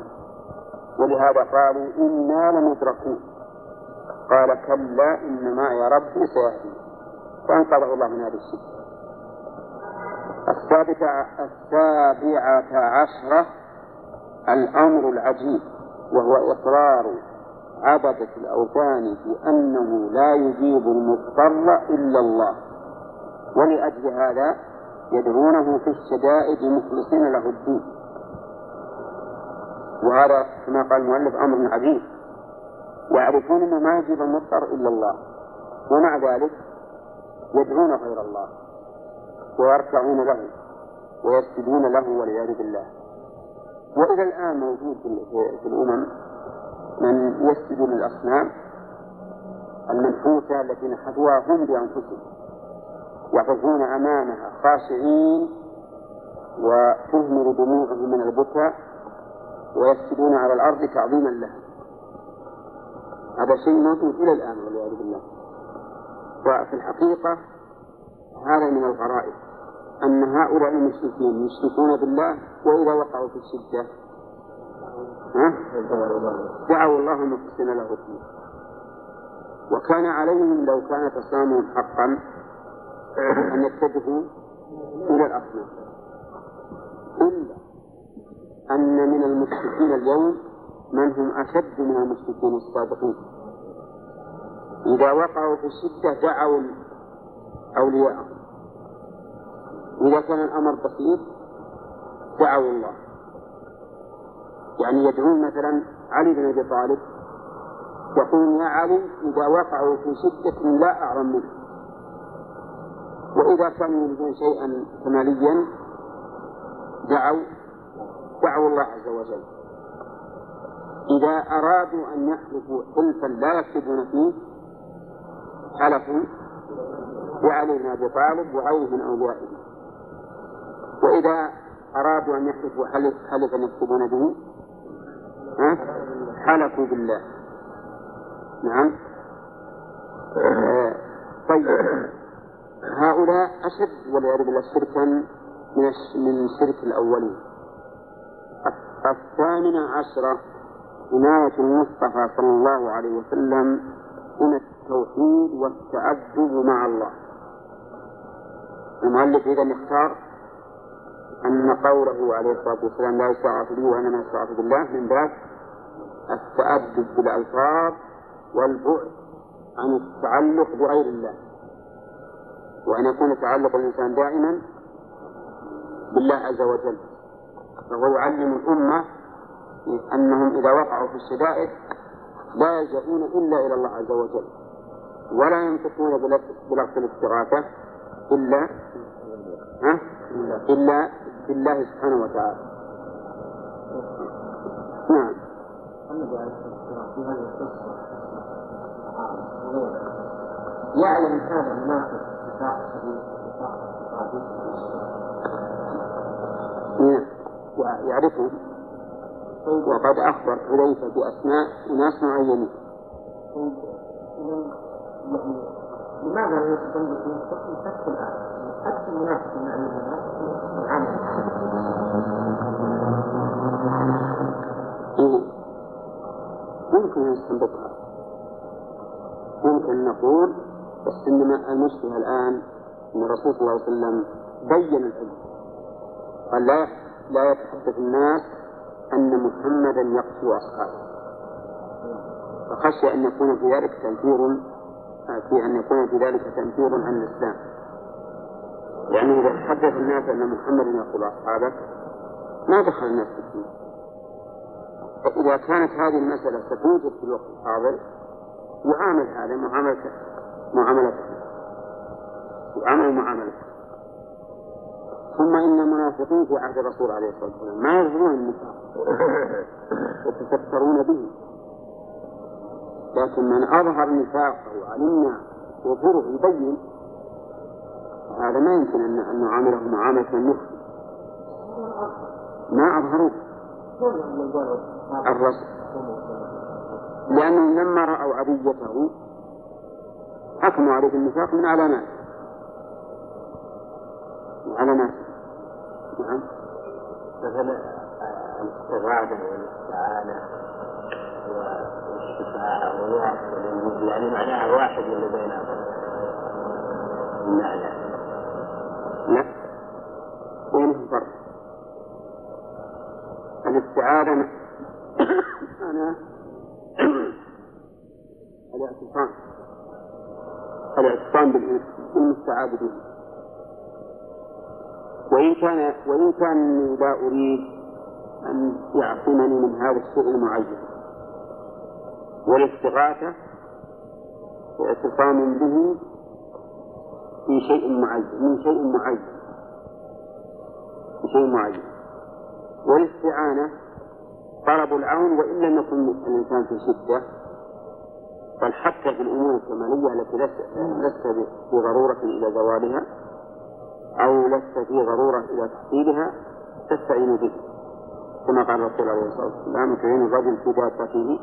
ولهذا قالوا إنا لمدركون. قال كلا إن معي ربي سيهدي فأنقذه الله من هذه الشدة السابعة السابعة عشرة الأمر العجيب وهو إقرار عبدة الأوثان بأنه لا يجيب المضطر إلا الله. ولأجل هذا يدعونه في الشدائد مخلصين له الدين. وهذا كما قال المؤلف أمر عجيب. يعرفون أنه ما يجيب المضطر إلا الله. ومع ذلك يدعون غير الله ويركعون له ويسجدون له والعياذ بالله. وإلى الآن موجود في الأمم من يسجد للأصنام المنحوتة التي نحتوها هم بأنفسهم يقفون أمامها خاشعين وتهمر دموعهم من البكاء ويسجدون على الأرض تعظيما لها. هذا شيء موجود إلى الآن والعياذ بالله. وفي الحقيقة هذا من الغرائب أن هؤلاء المشركين يشركون بالله وإذا وقعوا في الشدة. دعوا الله مخلصين له الدين. وكان عليهم لو كان تصامهم حقا أن يتجهوا إلى الأصنام. إلا أن من المشركين اليوم من هم أشد من المشركين السابقين. إذا وقعوا في الشدة دعوا أولياءهم إذا كان الأمر بسيط دعوا الله. يعني يدعون مثلا علي بن أبي طالب يقول يا علي إذا وقعوا في شدة لا أعلم منه. وإذا كانوا يريدون شيئا كماليا دعوا دعوا الله عز وجل. إذا أرادوا أن يحلفوا حلفا لا يكتبون فيه حلفوا بعلي بن أبي طالب وغيره من أوليائه وإذا أرادوا أن يحلفوا حلف حلفا يكتبون به؟ حلفوا بالله. نعم. طيب. هؤلاء أشد والعياذ بالله شركا من من شرك الأولين. الثامنة عشرة عناية المصطفى صلى الله عليه وسلم من التوحيد والتأدب مع الله. المؤلف إذا اختار أن قوله عليه الصلاة والسلام لا يستعاذ به وإنما يستعاذ بالله من باب التأدب بالألفاظ والبعد عن التعلق بغير الله. وأن يكون تعلق الإنسان دائما بالله عز وجل. فهو يعلم الأمة أنهم إذا وقعوا في الشدائد لا يلجؤون إلا إلى الله عز وجل. ولا ينطقون بلفظ الاستغاثة إلا ها؟ إلا بالله سبحانه وتعالى. نعم. يعلم هذا المنافق نعم. يعرفه وقد أخبر حذيفة بأسماء أناس معينين. لماذا لا يستنبط من حكم فتح الآن؟ أكثر منافق من أن العمل ممكن نستنبطها ممكن نقول بس إنما المشكلة الآن أن الرسول صلى الله عليه وسلم بين الحكم قال لا لا يتحدث الناس أن محمدا يقتل أصحابه. فخشي أن يكون في ذلك تنفير في أن يكون في ذلك تنفير عن الإسلام. يعني إذا تحدث الناس أن محمدا يقتل أصحابه ما دخل الناس في الدين. إذا كانت هذه المسألة ستوجد في الوقت الحاضر يعامل هذا معاملة معاملته يعامل معاملته ثم إن المنافقين في عهد الرسول عليه الصلاة والسلام ما يظهرون النفاق. <laughs> يتسترون به. لكن من أظهر نفاقه وعلمنا يظهره يبين هذا ما يمكن أن نعامله معاملة المخفي ما أظهروه الرسول لأنهم لما رأوا عبيته حكموا عليه بالنفاق من علامات. من علامات. نعم. مثلا الاستغاثة والاستعانة يعني معناها واحد اللي بين المعنى لا بينهم فرق الاستعاذة أنا الاعتصام الاعتصام بالمستعاذ به وإن كان وإن كان لا أريد أن يعصمني من هذا الشيء المعين والاستغاثة اعتصام به في شيء معين من شيء معين. في شيء معين. والاستعانة طلب العون وإن لم يكن الإنسان في شدة بل حتى في الأمور الكمالية التي لست في ضرورة إلى زوالها أو لست في ضرورة إلى تحصيلها تستعين به. كما قال الرسول عليه الصلاة والسلام تعين الرجل في دابته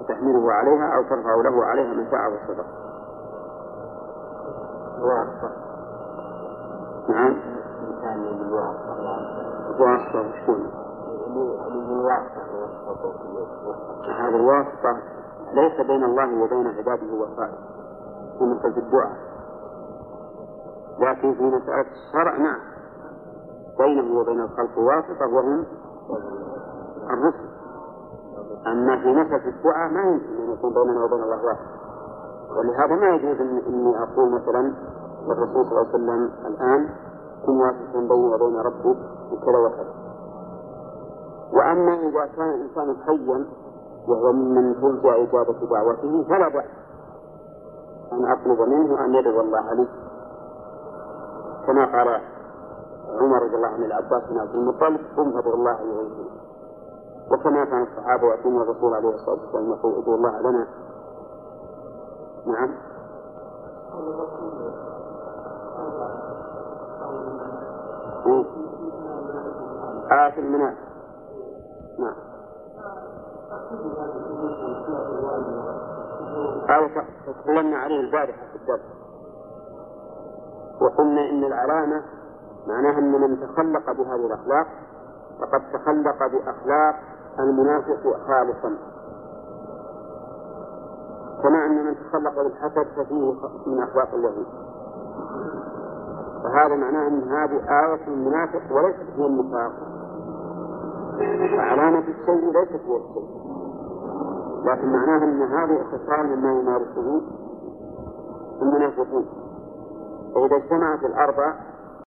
وتحمله عليها أو ترفع له عليها منفعة والصدقة. نعم. الواسطة؟ هذا الواسطة ليس بين الله وبين عباده وفائه في مسألة الدعاء. لكن في مسألة الشرع نعم. بينه وبين الخلق واسطة وهم الرسل. أما في مسألة الدعاء ما يمكن أن يكون بيننا وبين الله واسطة ولهذا ما يجوز إني أقول مثلا للرسول صلى الله عليه وسلم الآن كن واسطة بيني وبين ربي وكذا وكذا. وأما إذا كان الإنسان حيا وهو ممن ترجى إجابة دعوته فلا بأس أن أطلب منه أن يدعو الله لي. كما قال عمر رضي الله عنه العباس بن عبد المطلب قم الله يغيثنا وكما كان الصحابة يأتون الرسول عليه الصلاة والسلام يقول الله لنا. نعم؟ آية المنام نعم. هذا تكلمنا عليه البارحة في الدرس. وقلنا إن العلامة معناها أن من تخلق بهذه الأخلاق. فقد تخلق بأخلاق المنافق خالصا. كما أن من تخلق بالحسد ففيه من أخلاق اليهود فهذا معناه أن هذه آية المنافق وليست هي النفاق وعلامة الشيء ليست هي الشيء. لكن معناه أن هذه خصال مما يمارسه المنافقون. فإذا اجتمعت الأربع